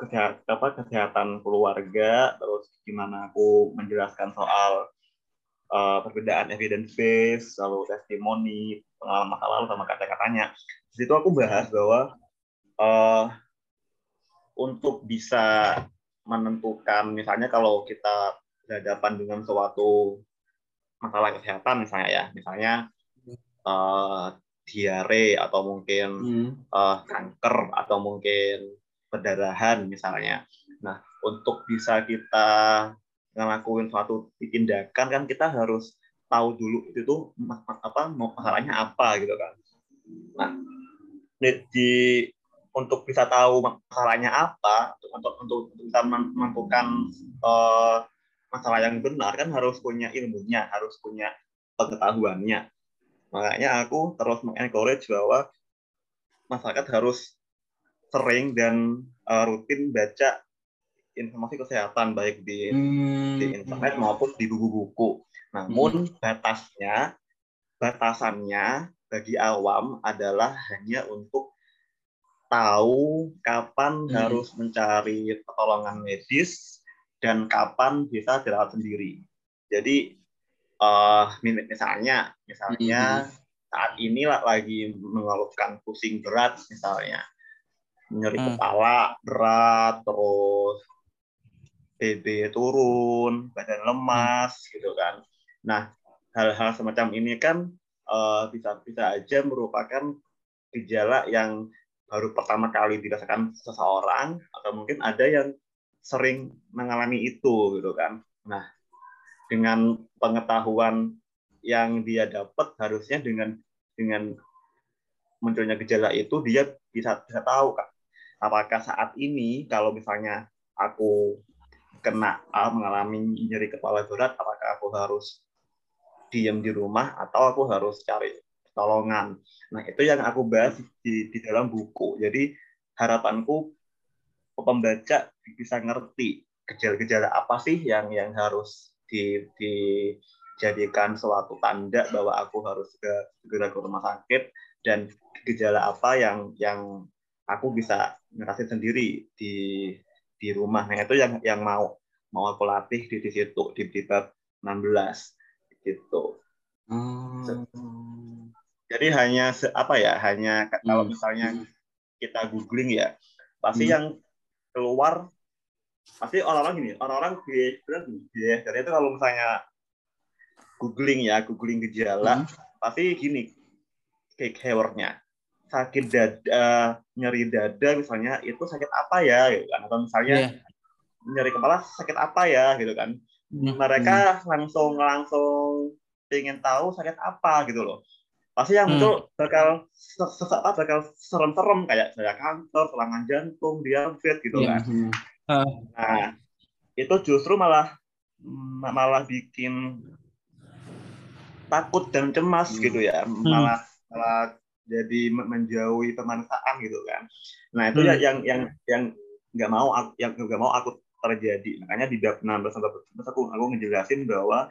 kesehatan apa kesehatan keluarga terus gimana aku menjelaskan soal uh, perbedaan evidence base, lalu testimoni, pengalaman masa lalu sama kata-katanya. Di situ aku bahas bahwa uh, untuk bisa menentukan misalnya kalau kita berhadapan dengan suatu masalah kesehatan misalnya ya misalnya uh, diare atau mungkin hmm. uh, kanker atau mungkin perdarahan misalnya. Nah, untuk bisa kita ngelakuin suatu tindakan kan kita harus tahu dulu itu tuh apa masalahnya apa gitu kan. Nah, di, untuk bisa tahu masalahnya apa untuk untuk, bisa menentukan uh, masalah yang benar kan harus punya ilmunya, harus punya pengetahuannya. Makanya aku terus mengencourage bahwa masyarakat harus sering dan uh, rutin baca informasi kesehatan baik di, hmm. di internet maupun di buku-buku. Namun hmm. batasnya, batasannya bagi awam adalah hanya untuk tahu kapan hmm. harus mencari pertolongan medis dan kapan bisa dirawat sendiri. Jadi uh, misalnya misalnya mm-hmm. saat ini lagi mengeluhkan pusing berat misalnya nyeri mm. kepala berat terus BB turun badan lemas mm. gitu kan nah hal-hal semacam ini kan uh, bisa bisa aja merupakan gejala yang baru pertama kali dirasakan seseorang atau mungkin ada yang sering mengalami itu gitu kan nah dengan pengetahuan yang dia dapat harusnya dengan dengan munculnya gejala itu dia bisa bisa tahu kak apakah saat ini kalau misalnya aku kena mengalami nyeri kepala berat apakah aku harus diam di rumah atau aku harus cari pertolongan? Nah itu yang aku bahas di, di dalam buku. Jadi harapanku pembaca bisa ngerti gejala-gejala apa sih yang yang harus di, dijadikan suatu tanda bahwa aku harus segera ke rumah sakit dan gejala apa yang yang aku bisa ngerasain sendiri di di rumah. Nah itu yang yang mau mau aku latih di, di situ di, di bab 16 gitu. Hmm. Jadi hanya apa ya hanya kalau hmm. misalnya kita googling ya pasti hmm. yang keluar pasti orang-orang gini orang-orang biasanya biasanya itu kalau misalnya googling ya googling gejala hmm. pasti gini kayak keywordnya sakit dada nyeri dada misalnya itu sakit apa ya gitu kan atau misalnya yeah. nyeri kepala sakit apa ya gitu kan hmm. mereka hmm. langsung langsung ingin tahu sakit apa gitu loh pasti yang muncul hmm. bakal sesak bakal serem-serem kayak saya kanker serangan jantung diabetes gitu yeah. kan hmm. Nah, itu justru malah malah bikin takut dan cemas hmm. gitu ya, hmm. malah malah jadi menjauhi pemansaan gitu kan. Nah itu hmm. yang yang yang nggak mau yang nggak mau aku terjadi. Makanya di bab 16 sampai aku aku ngejelasin bahwa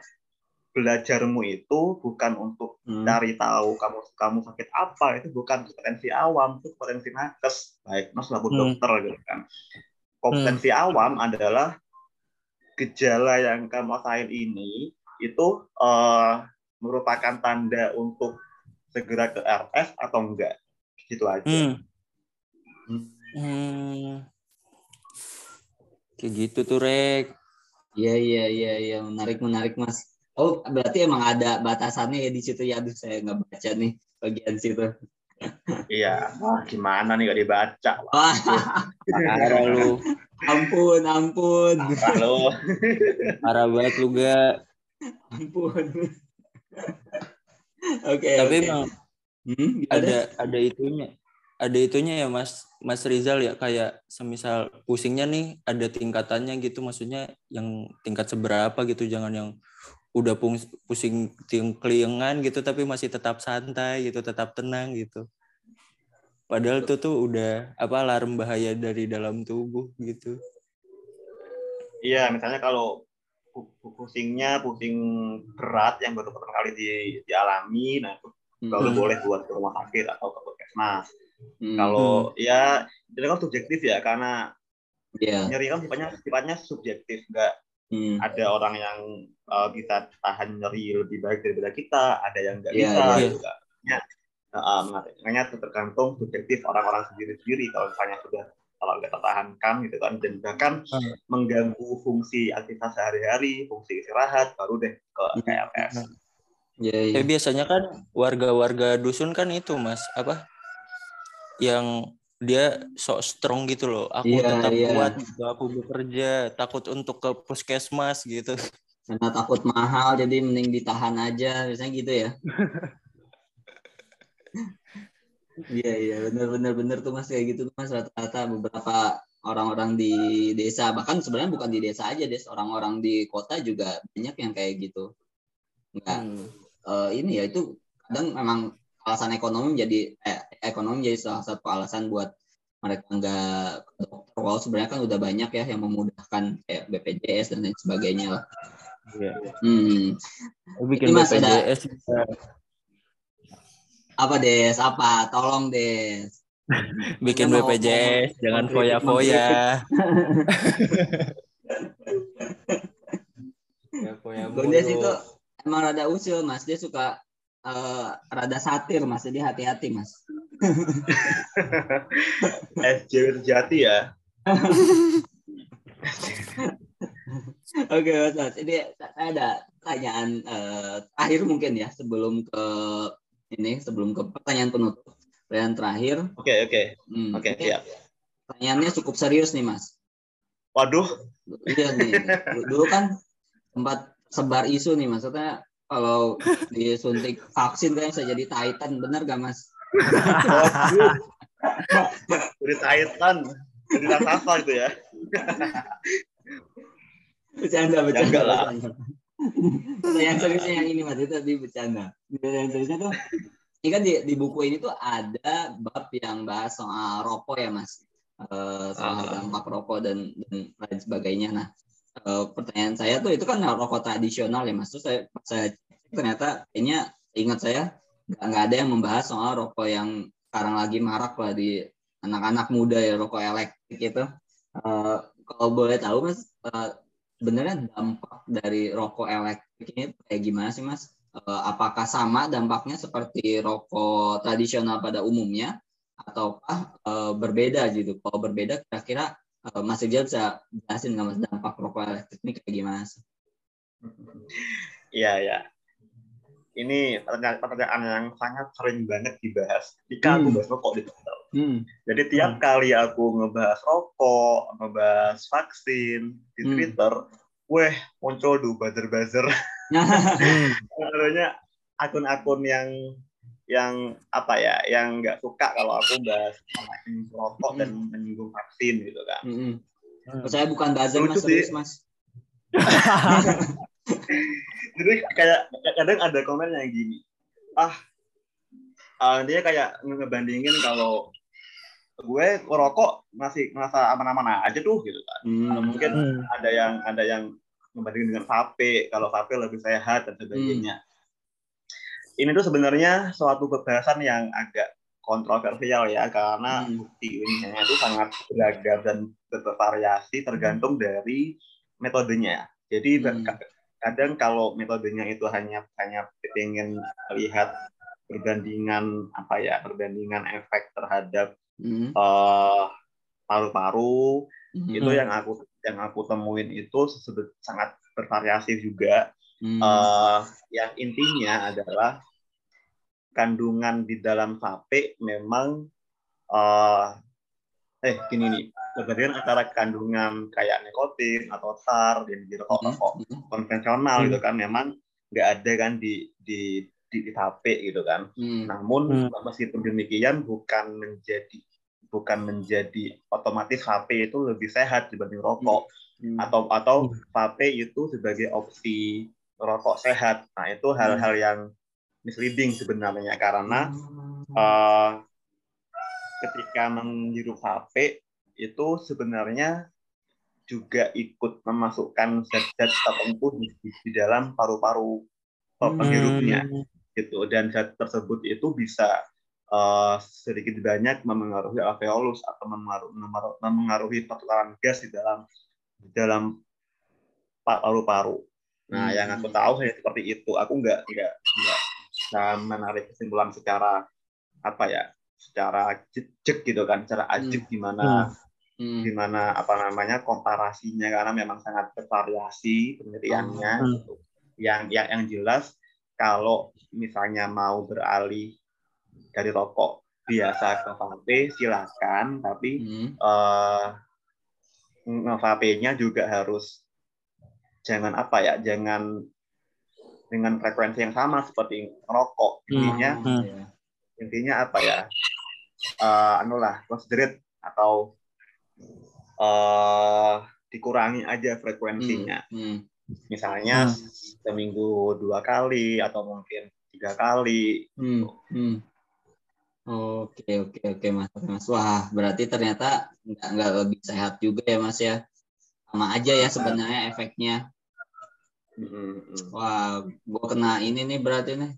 belajarmu itu bukan untuk hmm. cari tahu kamu kamu sakit apa itu bukan potensi awam itu potensi nakes baik mas maupun hmm. dokter gitu kan kompetensi hmm. awam adalah gejala yang kamu rasain ini itu uh, merupakan tanda untuk segera ke RS atau enggak gitu aja hmm. Hmm. kayak gitu tuh rek iya iya iya iya menarik menarik mas oh berarti emang ada batasannya ya di situ ya aduh saya nggak baca nih bagian situ Iya, wah gimana nih gak dibaca? Parah lu. Ampun, ampun. Parah lu. Parah banget lu gak. Ampun. Oke. Okay, Tapi okay. emang hmm, ada ada itunya. Ada itunya ya Mas Mas Rizal ya kayak semisal pusingnya nih ada tingkatannya gitu maksudnya yang tingkat seberapa gitu jangan yang udah pusing keliengan gitu tapi masih tetap santai gitu tetap tenang gitu padahal itu tuh udah apa alarm bahaya dari dalam tubuh gitu iya misalnya kalau pusingnya pusing berat yang baru pertama kali di, dialami nah itu hmm. baru boleh buat ke rumah sakit atau ke puskesmas hmm. kalau ya itu kan subjektif ya karena yeah. nyeri kan sifatnya sifatnya subjektif nggak hmm. ada orang yang uh, bisa tahan nyeri lebih baik daripada kita ada yang nggak yeah, bisa yeah. Juga. Ya, uh, makanya tergantung subjektif orang-orang sendiri-sendiri kalau misalnya sudah kalau nggak tertahankan gitu kan dan bahkan hmm. mengganggu fungsi aktivitas sehari-hari, fungsi istirahat baru deh ke KLS. Hmm. Ya, ya. biasanya kan warga-warga dusun kan itu mas apa yang dia sok strong gitu loh. Aku ya, tetap ya. kuat, gitu. aku bekerja, takut untuk ke puskesmas gitu. Karena takut mahal, jadi mending ditahan aja, misalnya gitu ya. Iya iya benar benar benar tuh mas kayak gitu tuh mas rata-rata beberapa orang-orang di desa bahkan sebenarnya bukan di desa aja des orang-orang di kota juga banyak yang kayak gitu nggak hmm. uh, ini ya itu kadang memang alasan ekonomi menjadi eh, ekonomi menjadi salah satu alasan buat mereka nggak ke dokter kalau sebenarnya kan udah banyak ya yang memudahkan kayak BPJS dan lain sebagainya lah. Iya. Hmm. Bikin Ini mas BPJS ada, apa Des? Apa? Tolong Des. Bikin BPJS, jangan foya-foya. Bung Des itu emang rada usil Mas. Dia suka uh, rada satir Mas. Jadi hati-hati Mas. SJW sejati ya. Oke Mas, Mas. Ini ada pertanyaan uh, terakhir mungkin ya sebelum ke ini sebelum ke pertanyaan penutup. Pertanyaan terakhir. Oke, okay, oke. Okay. Hmm, oke, okay, siap. Pertanyaannya cukup serius nih, Mas. Waduh. Iya nih. Dulu kan sempat sebar isu nih, maksudnya kalau disuntik vaksin kan bisa jadi Titan, benar gak, Mas? Waduh. Jadi Titan. Jadi raksasa itu ya. bercanda, bercanda. Ya, enggak lah. Yang seriusnya yang ini mas itu tadi bercanda. Yang seriusnya tuh? Ini kan di, di buku ini tuh ada bab yang bahas soal rokok ya mas. Uh, soal uh. dampak rokok dan, dan lain sebagainya. Nah uh, pertanyaan saya tuh itu kan rokok tradisional ya mas. Terus saya saya ternyata kayaknya ingat saya nggak nggak ada yang membahas soal rokok yang sekarang lagi marak lah di anak-anak muda ya rokok elektrik itu. Uh, kalau boleh tahu mas uh, sebenarnya dampak dari rokok elektrik ini kayak gimana sih mas? Eh, apakah sama dampaknya seperti rokok tradisional pada umumnya ataukah uh, berbeda gitu? Kalau berbeda kira-kira uh, Mas Ijal bisa jelasin nggak mas dampak rokok elektrik ini kayak gimana sih? Iya ya. Ini pertanyaan yang sangat sering banget dibahas hmm. aku bahas rokok di Twitter. Hmm. Jadi tiap hmm. kali aku ngebahas rokok, ngebahas vaksin di hmm. Twitter, weh muncul tuh buzzer-buzzer. Sebenarnya akun-akun yang yang apa ya, yang nggak suka kalau aku bahas rokok hmm. dan menyinggung vaksin gitu kan. Hmm. Hmm. Saya bukan buzzer mas, serius mas. Jadi kayak kadang ada komen yang gini, ah uh, dia kayak ngebandingin kalau gue rokok masih merasa aman-aman aja tuh gitu kan. Hmm. mungkin hmm. ada yang ada yang membandingkan dengan vape, kalau vape lebih sehat dan sebagainya. Hmm. Ini tuh sebenarnya suatu pembahasan yang agak kontroversial ya karena hmm. bukti ilmiahnya itu sangat beragam dan bervariasi tergantung hmm. dari metodenya. Jadi hmm. kadang kalau metodenya itu hanya hanya ingin lihat perbandingan apa ya perbandingan efek terhadap mm. uh, paru-paru mm. itu yang aku yang aku temuin itu sangat bervariasi juga. Mm. Uh, yang intinya adalah kandungan di dalam vape memang uh, eh gini nih perbedaan antara kandungan kayak nikotin atau tar dan di rokok-rokok mm. konvensional mm. gitu kan memang nggak ada kan di di di, di vape gitu kan. Mm. Namun mm. meskipun demikian bukan menjadi bukan menjadi otomatis HP itu lebih sehat dibanding rokok hmm. atau atau hmm. vape itu sebagai opsi rokok sehat. Nah itu hal-hal yang misleading sebenarnya karena hmm. uh, ketika menghirup HP itu sebenarnya juga ikut memasukkan zat-zat tertentu di, di dalam paru-paru penghirupnya hmm. gitu dan zat tersebut itu bisa uh, sedikit banyak memengaruhi alveolus atau memengaruhi, memengaruhi pertukaran gas di dalam di dalam paru-paru. Nah, hmm. yang aku tahu hanya seperti itu. Aku nggak nggak nggak bisa menarik kesimpulan secara apa ya secara jejak gitu kan secara Hmm. ajak gimana Hmm. gimana apa namanya komparasinya karena memang sangat bervariasi penelitiannya Hmm. gitu. yang yang yang jelas kalau misalnya mau beralih dari rokok biasa ke vape silakan tapi Hmm. eh nge-vape-nya juga harus jangan apa ya jangan dengan frekuensi yang sama seperti rokok intinya Oh, iya. intinya apa ya eh anu lah considerate atau eh dikurangi aja frekuensinya Hmm. misalnya Hmm. seminggu dua kali atau mungkin tiga kali Hmm. Hmm. Oke oke oke mas. Mas. Wah berarti ternyata nggak nggak lebih sehat juga ya mas ya? Sama aja ya sebenarnya efeknya. Mm, mm. wah gua kena ini nih berarti nih.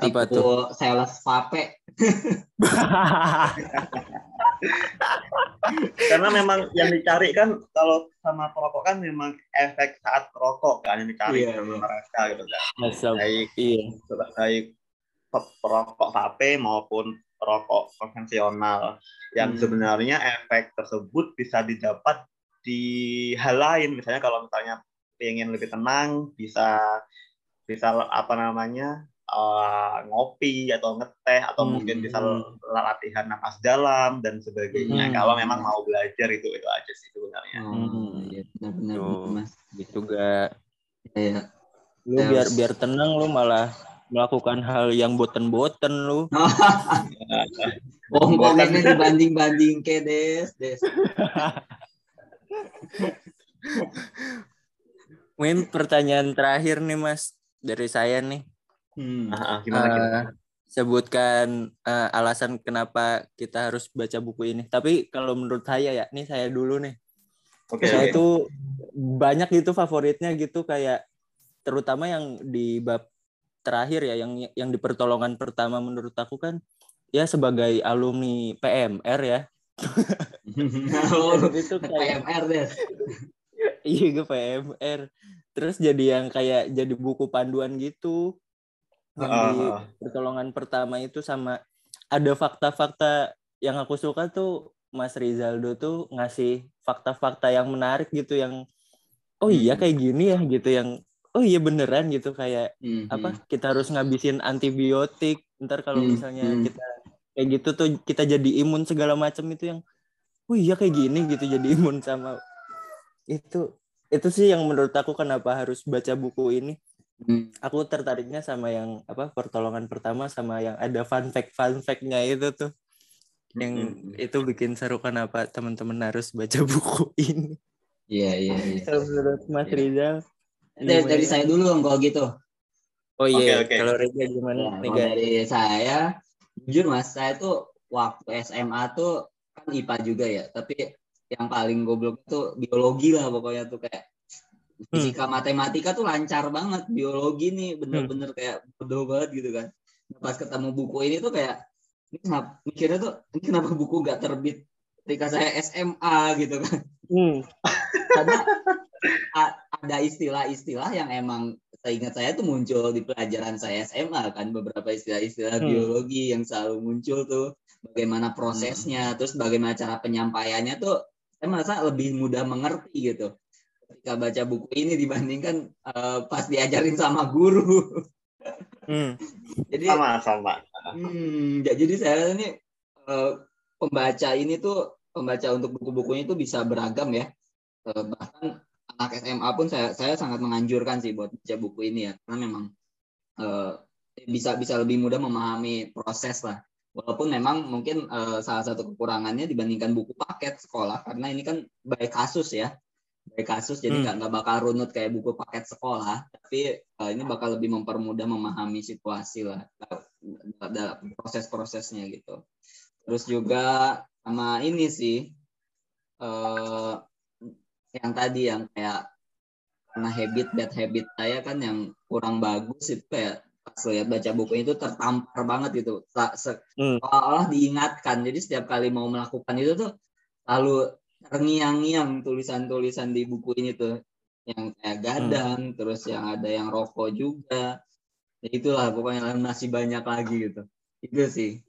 Apa tipu sales vape. Karena memang yang dicari kan kalau sama perokok kan memang efek saat perokok kan yang dicari sama iya. mereka gitu kan. Masa, baik iya. baik perokok vape maupun perokok konvensional yang Hmm. sebenarnya efek tersebut bisa didapat di hal lain misalnya kalau misalnya pengen lebih tenang bisa bisa apa namanya eh, ngopi atau ngeteh atau Hmm. mungkin bisa latihan napas dalam dan sebagainya Hmm. kalau memang mau belajar itu itu aja sih sebenarnya Hmm. iya benar-benar Tuh. mas juga ya lu biar biar tenang lu malah melakukan hal yang boten-boten lu. Bongkonginnya dibanding-banding ke des des Mungkin pertanyaan terakhir nih Mas dari saya nih. hmm. Ah, ah, gimana Eh, gimana sebutkan eh, alasan kenapa kita harus baca buku ini. Tapi kalau menurut saya ya, nih saya dulu nih. oke saya oke. tuh banyak gitu favoritnya gitu kayak terutama yang di bab terakhir ya yang yang di pertolongan pertama menurut aku kan ya sebagai alumni PMR ya. oh, itu kayak PMR des iya gue PMR. Terus jadi yang kayak jadi buku panduan gitu. Yang di Ah, ah. pertolongan pertama itu sama ada fakta-fakta yang aku suka tuh Mas Rizaldo tuh ngasih fakta-fakta yang menarik gitu yang oh iya Hmm. kayak gini ya gitu yang oh iya beneran gitu. Kayak Hmm, apa kita harus ngabisin antibiotik. Ntar kalau Hmm, misalnya kita kayak gitu tuh kita jadi imun segala macam itu yang oh iya kayak gini gitu jadi imun sama itu. Itu sih yang menurut aku kenapa harus baca buku ini. Hmm. aku tertariknya sama yang apa pertolongan pertama sama yang ada fun fact fun fact-nya itu tuh. Yang Mm-mm. itu bikin seru kenapa teman-teman harus baca buku ini. Iya iya iya. Menurut Mas Iya. Rizal dari, dari gimana? saya dulu dong kalau gitu oh iya Oke, oke. kalau Rizal gimana Ya, dari saya, jujur mas, saya tuh waktu SMA tuh kan IPA juga ya, tapi yang paling goblok tuh biologi lah pokoknya tuh kayak fisika matematika tuh lancar banget, biologi nih bener-bener kayak bodoh banget gitu kan. Nah, Pas ketemu buku ini tuh kayak ini kenapa mikirnya tuh ini kenapa buku gak terbit ketika saya SMA gitu kan Hmm. karena ada istilah-istilah yang emang seingat saya tuh muncul di pelajaran saya SMA kan beberapa istilah-istilah Hmm. biologi yang selalu muncul tuh bagaimana prosesnya terus bagaimana cara penyampaiannya tuh saya merasa lebih mudah mengerti gitu ketika baca buku ini dibandingkan eh, pas diajarin sama guru Hmm. jadi sama sama Hmm, ya, jadi saya ini eh, pembaca ini tuh pembaca untuk buku-bukunya itu bisa beragam ya. Eh, bahkan anak SMA pun saya saya sangat menganjurkan sih buat baca buku ini ya, karena memang eh, bisa bisa lebih mudah memahami proses lah. Walaupun memang mungkin eh, salah satu kekurangannya dibandingkan buku paket sekolah, karena ini kan by kasus ya, by kasus jadi Hmm. nggak nggak bakal runut kayak buku paket sekolah, tapi eh, ini bakal lebih mempermudah memahami situasi lah dalam proses-prosesnya gitu. Terus juga sama ini sih eh yang tadi yang kayak karena habit bad habit saya kan yang kurang bagus itu kayak pas lihat baca buku itu tertampar banget gitu. Hmm. Seolah-olah diingatkan. Jadi setiap kali mau melakukan itu tuh lalu terngiang-ngiang tulisan-tulisan di buku ini tuh yang kayak gadang, terus yang ada yang rokok juga. Ya itulah pokoknya masih banyak lagi gitu Itu sih.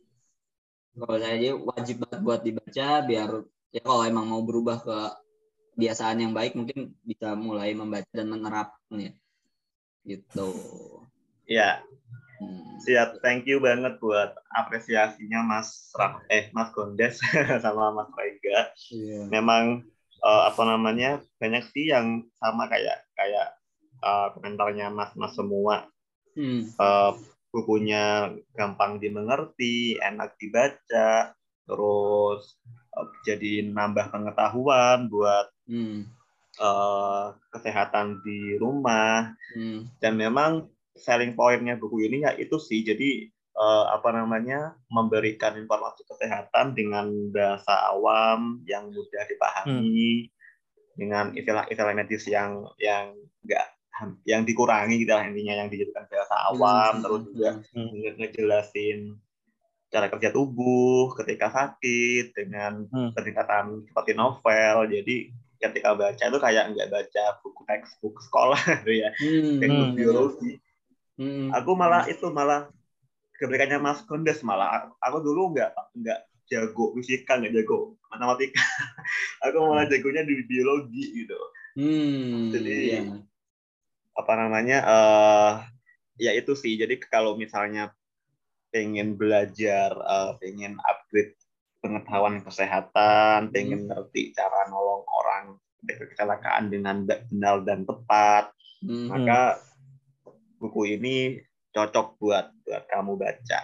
Kalau saya aja wajib banget buat dibaca biar ya kalau emang mau berubah ke kebiasaan yang baik mungkin bisa mulai membaca dan menerapkan ya. Gitu. Ya, Hmm. siap. Thank you banget buat apresiasinya Mas Ra- eh Mas Gondes sama Mas Rega. Iya. Memang eh, apa namanya banyak sih yang sama kayak kayak eh, komentarnya Mas Mas semua. Hmm. Eh, bukunya gampang dimengerti, enak dibaca, terus jadi nambah pengetahuan buat Hmm. eh, kesehatan di rumah Hmm. dan memang selling pointnya buku ini ya itu sih jadi eh, apa namanya memberikan informasi kesehatan dengan bahasa awam yang mudah dipahami dengan istilah-istilah medis yang yang enggak yang dikurangi gitu lah intinya yang dijadikan bahasa awam Hmm. terus juga Hmm. nge- ngejelasin cara kerja tubuh ketika sakit dengan Hmm. pendekatan seperti novel jadi ketika baca itu kayak nggak baca buku textbook sekolah gitu ya Hmm. textbook Hmm. biologi Hmm. aku malah itu malah kebalikannya Mas Kondes malah aku, dulu nggak nggak jago fisika nggak jago matematika aku malah jagonya di biologi gitu Hmm. Jadi- Iya. apa namanya eh ya itu sih jadi kalau misalnya pengen belajar eh, pengen upgrade pengetahuan kesehatan pengen ngerti cara nolong orang dari kecelakaan dengan benar dan tepat Hmm. maka buku ini cocok buat buat kamu baca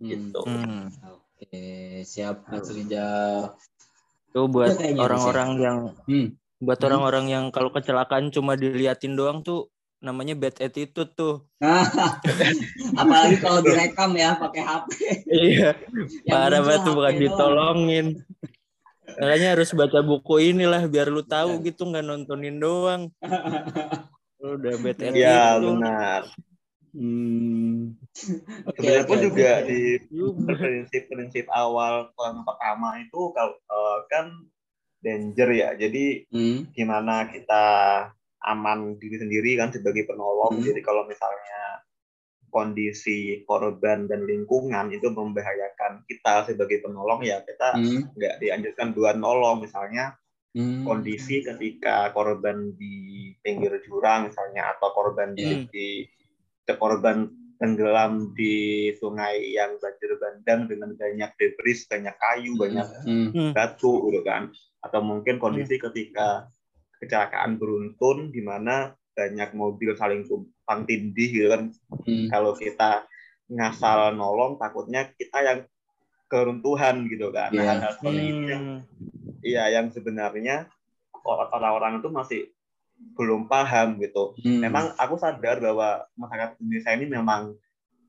Hmm. gitu Hmm. Oke, siap Mas. Itu buat kayaknya orang-orang yang Hmm. buat Hmm. orang-orang yang kalau kecelakaan cuma diliatin doang tuh namanya bad attitude tuh. Apalagi kalau direkam ya pakai HP. Iya, parah banget bukan doang. ditolongin. Makanya harus baca buku inilah biar lu tahu gitu nggak nontonin doang. Lu udah bad attitude. ya benar Hmm. Oke, pun oke. juga di prinsip-prinsip awal yang pertama itu kalau eh, kan danger ya jadi Hmm. gimana kita aman diri sendiri kan sebagai penolong Hmm. jadi kalau misalnya kondisi korban dan lingkungan itu membahayakan kita sebagai penolong ya kita Hmm. nggak dianjurkan buat nolong misalnya Hmm. kondisi ketika korban di pinggir jurang misalnya atau korban di, Iya. di korban tenggelam di sungai yang banjir bandang dengan banyak debris, banyak kayu, banyak Hmm. batu gitu kan. Atau mungkin kondisi ketika kecelakaan beruntun di mana banyak mobil saling tumpang tindih gitu kan. Hmm. Kalau kita ngasal nolong takutnya kita yang keruntuhan gitu kan. Nah, Iya. hal-hal seperti itu yang Hmm. iya yang sebenarnya orang-orang itu masih belum paham gitu. Hmm. Memang aku sadar bahwa masyarakat Indonesia ini memang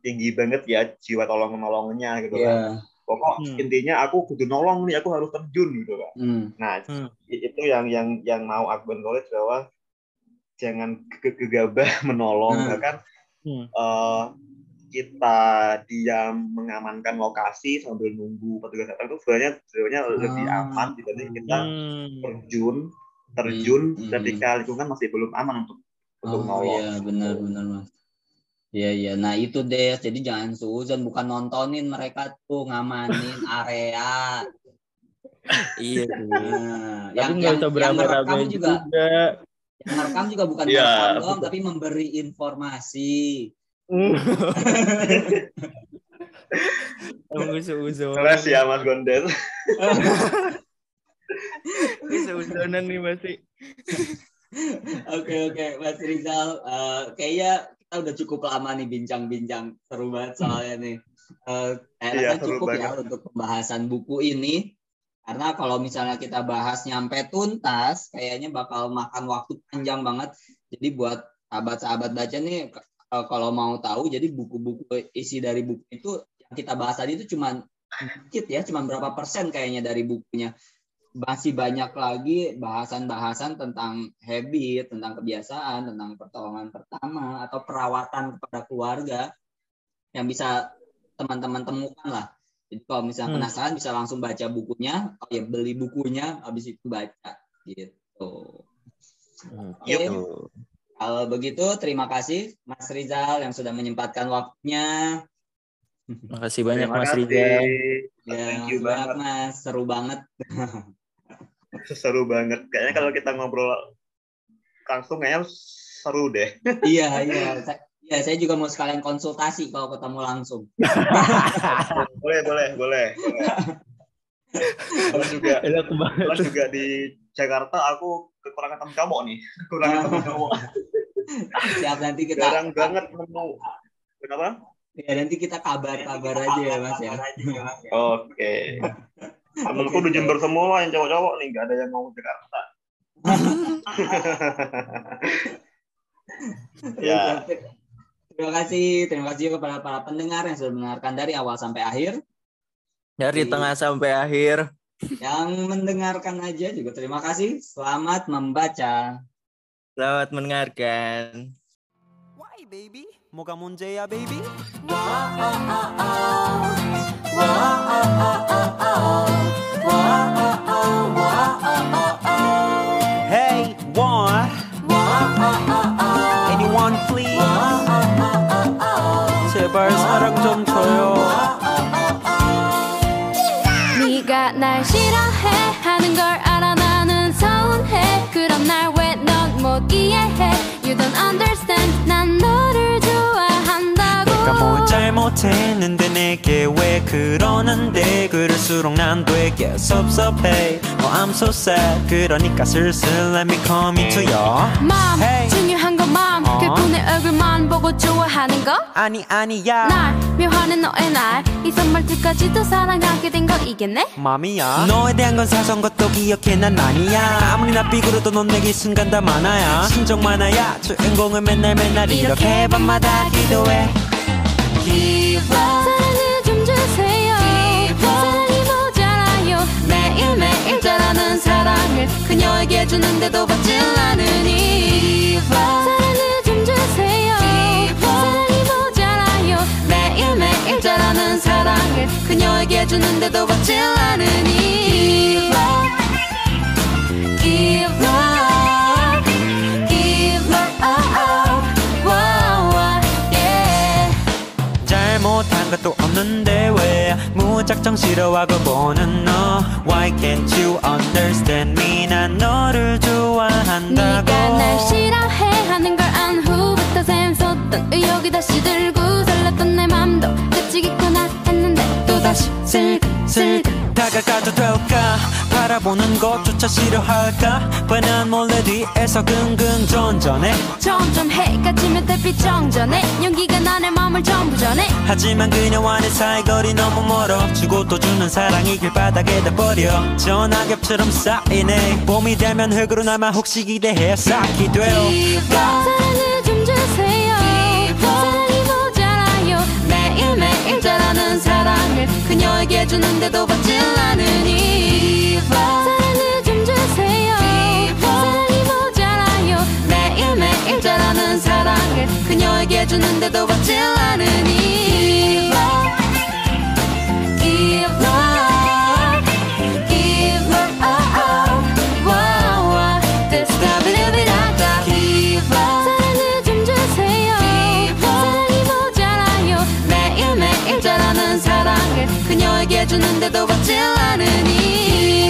tinggi banget ya jiwa tolong menolongnya gitu Iya. kan. Pokok Hmm. intinya aku kudu nolong nih, aku harus terjun gitu kan. Hmm. Nah, Hmm. itu yang yang yang mau aku encourage bahwa jangan ge- gegabah menolong Hmm. bahkan Hmm. eh, kita diam mengamankan lokasi sambil nunggu petugas datang itu sebenarnya sebenarnya lebih Ah. aman dibanding kita Hmm. terjun terjun Hmm. ketika lingkungan masih belum aman untuk untuk Oh nolong. iya benar benar mas. Iya iya. Nah itu deh. Jadi jangan suzon bukan nontonin mereka tuh ngamanin area. Iya. Nah, yang nggak yang, yang merekam juga, juga. yang merekam juga bukan Iya, merekam doang, tapi memberi informasi. Emang usul-usul. Kelas ya Mas Gondes. Usul-usulan nih masih. Oke oke Mas Rizal, Eh, kayaknya kita udah cukup lama nih bincang-bincang seru banget soalnya nih. Eh, kayaknya Iya, seru cukup ya banget. untuk pembahasan buku ini. Karena kalau misalnya kita bahas nyampe tuntas, kayaknya bakal makan waktu panjang banget. Jadi buat sahabat-sahabat baca nih, eh, kalau mau tahu, jadi buku-buku isi dari buku itu yang kita bahas tadi itu cuma dikit ya, cuma berapa persen kayaknya dari bukunya masih banyak lagi bahasan-bahasan tentang habit, tentang kebiasaan, tentang pertolongan pertama atau perawatan kepada keluarga yang bisa teman-teman temukan lah. Jadi kalau misalnya Hmm. penasaran bisa langsung baca bukunya, oh ya beli bukunya, habis itu baca gitu. Oke. Gitu. Kalau begitu terima kasih Mas Rizal yang sudah menyempatkan waktunya. Makasih banyak Terima Mas kasih. Riza. Ya, Thank you banget banget. Mas, seru banget. Seru banget. Kayaknya kalau kita ngobrol langsung kayaknya seru deh. iya, iya. Iya, saya juga mau sekalian konsultasi kalau ketemu langsung. boleh, boleh, boleh. Terus juga, terus juga di Jakarta aku kekurangan teman kamu nih. Kekurangan teman kamu. Siap nanti kita Jarang banget nemu. Kenapa? ya nanti kita kabar-kabar aja ya, Mas ya. Oke. Temenku udah Jember semua yang cowok-cowok nih, nggak ada yang mau Jakarta. ya. Terima kasih, terima kasih kepada para pendengar yang sudah mendengarkan dari awal sampai akhir. Dari Jadi, tengah sampai akhir. Yang mendengarkan aja juga terima kasih. Selamat membaca. Selamat mendengarkan. Why baby? Moga munjaya baby. Wow, oh, oh, ah, oh. Ah, ah. Hey, one. Anyone please? 제발 사랑 좀 줘요. 네가 날 싫어해 하는 걸 알아 나는 서운해 그럼 날 왜 넌 못 이해해 You don't understand 난 너를 좋아한다고 내가 뭘 잘못했는데 내게 왜 그러는데? 그럴수록 난 되게 섭섭해. Oh I'm so sad. 그러니까 슬슬 let me come into your 맘 Hey. 중요한 건맘. 어. 결국 내 얼굴만 보고 좋아하는 거? 아니 아니야. 날 묘하는 너의 날이 선물들까지도 사랑하게 된 거 이겠네? 맘이야. 너에 대한 건 사소한 것도 기억해. 난 아니야. 아무리 나 삐그러도 넌 내게 순간 다 많아야. 신정 많아야. 주인공을 맨날 맨날 이렇게 밤마다 기도해 Up 사랑을 좀 주세요. 사랑이 모자라요. 매일매일 자라는 사랑을 그녀에게 주는데도 받질 않으니. 사랑을 좀 주세요. 사랑이 모자라요. 매일매일 자라는 사랑을 그녀에게 주는데도 받질 않으니 잘못한 것도 없는데 왜 무작정 싫어하고 보는 너? Why can't you understand me? 난 너를 좋아한다고. 네가 날 싫어해 하는 걸 안 후부터 샘솟던 의욕이 다시 들고 설렜던 내 맘도 그치겠구나 했는데 또다시 슬슬 다가가도 될까 바라보는 것조차 싫어할까? 뻔한 몰래 뒤에서 긍긍 전전해. 점점 해가 지면 달빛 정전해. 용기가 나의 마음을 전부 전해. 하지만 그녀와의 사이 거리 너무 멀어 주고 또 주는 사랑이 길 바닥에다 버려. 전화겹처럼 쌓이네. 봄이 되면 흙으로 남아 혹시 기대해 쌓기 돼요. 사랑을 좀 주세요. 사랑이 모자라요. 매일매일 자라는 사랑을 그녀에게 주는데도 받질 않으니 사랑을 좀 주세요. 사랑이 모자라요. 매일매일 자라는 사랑을 그녀에게 주는데도 받질 않으니. Give Give Give 사랑을 좀 주세요. 사랑이 모자라요. 매일매일 자라는 사랑을 그녀에게 주는데도 받질 않으니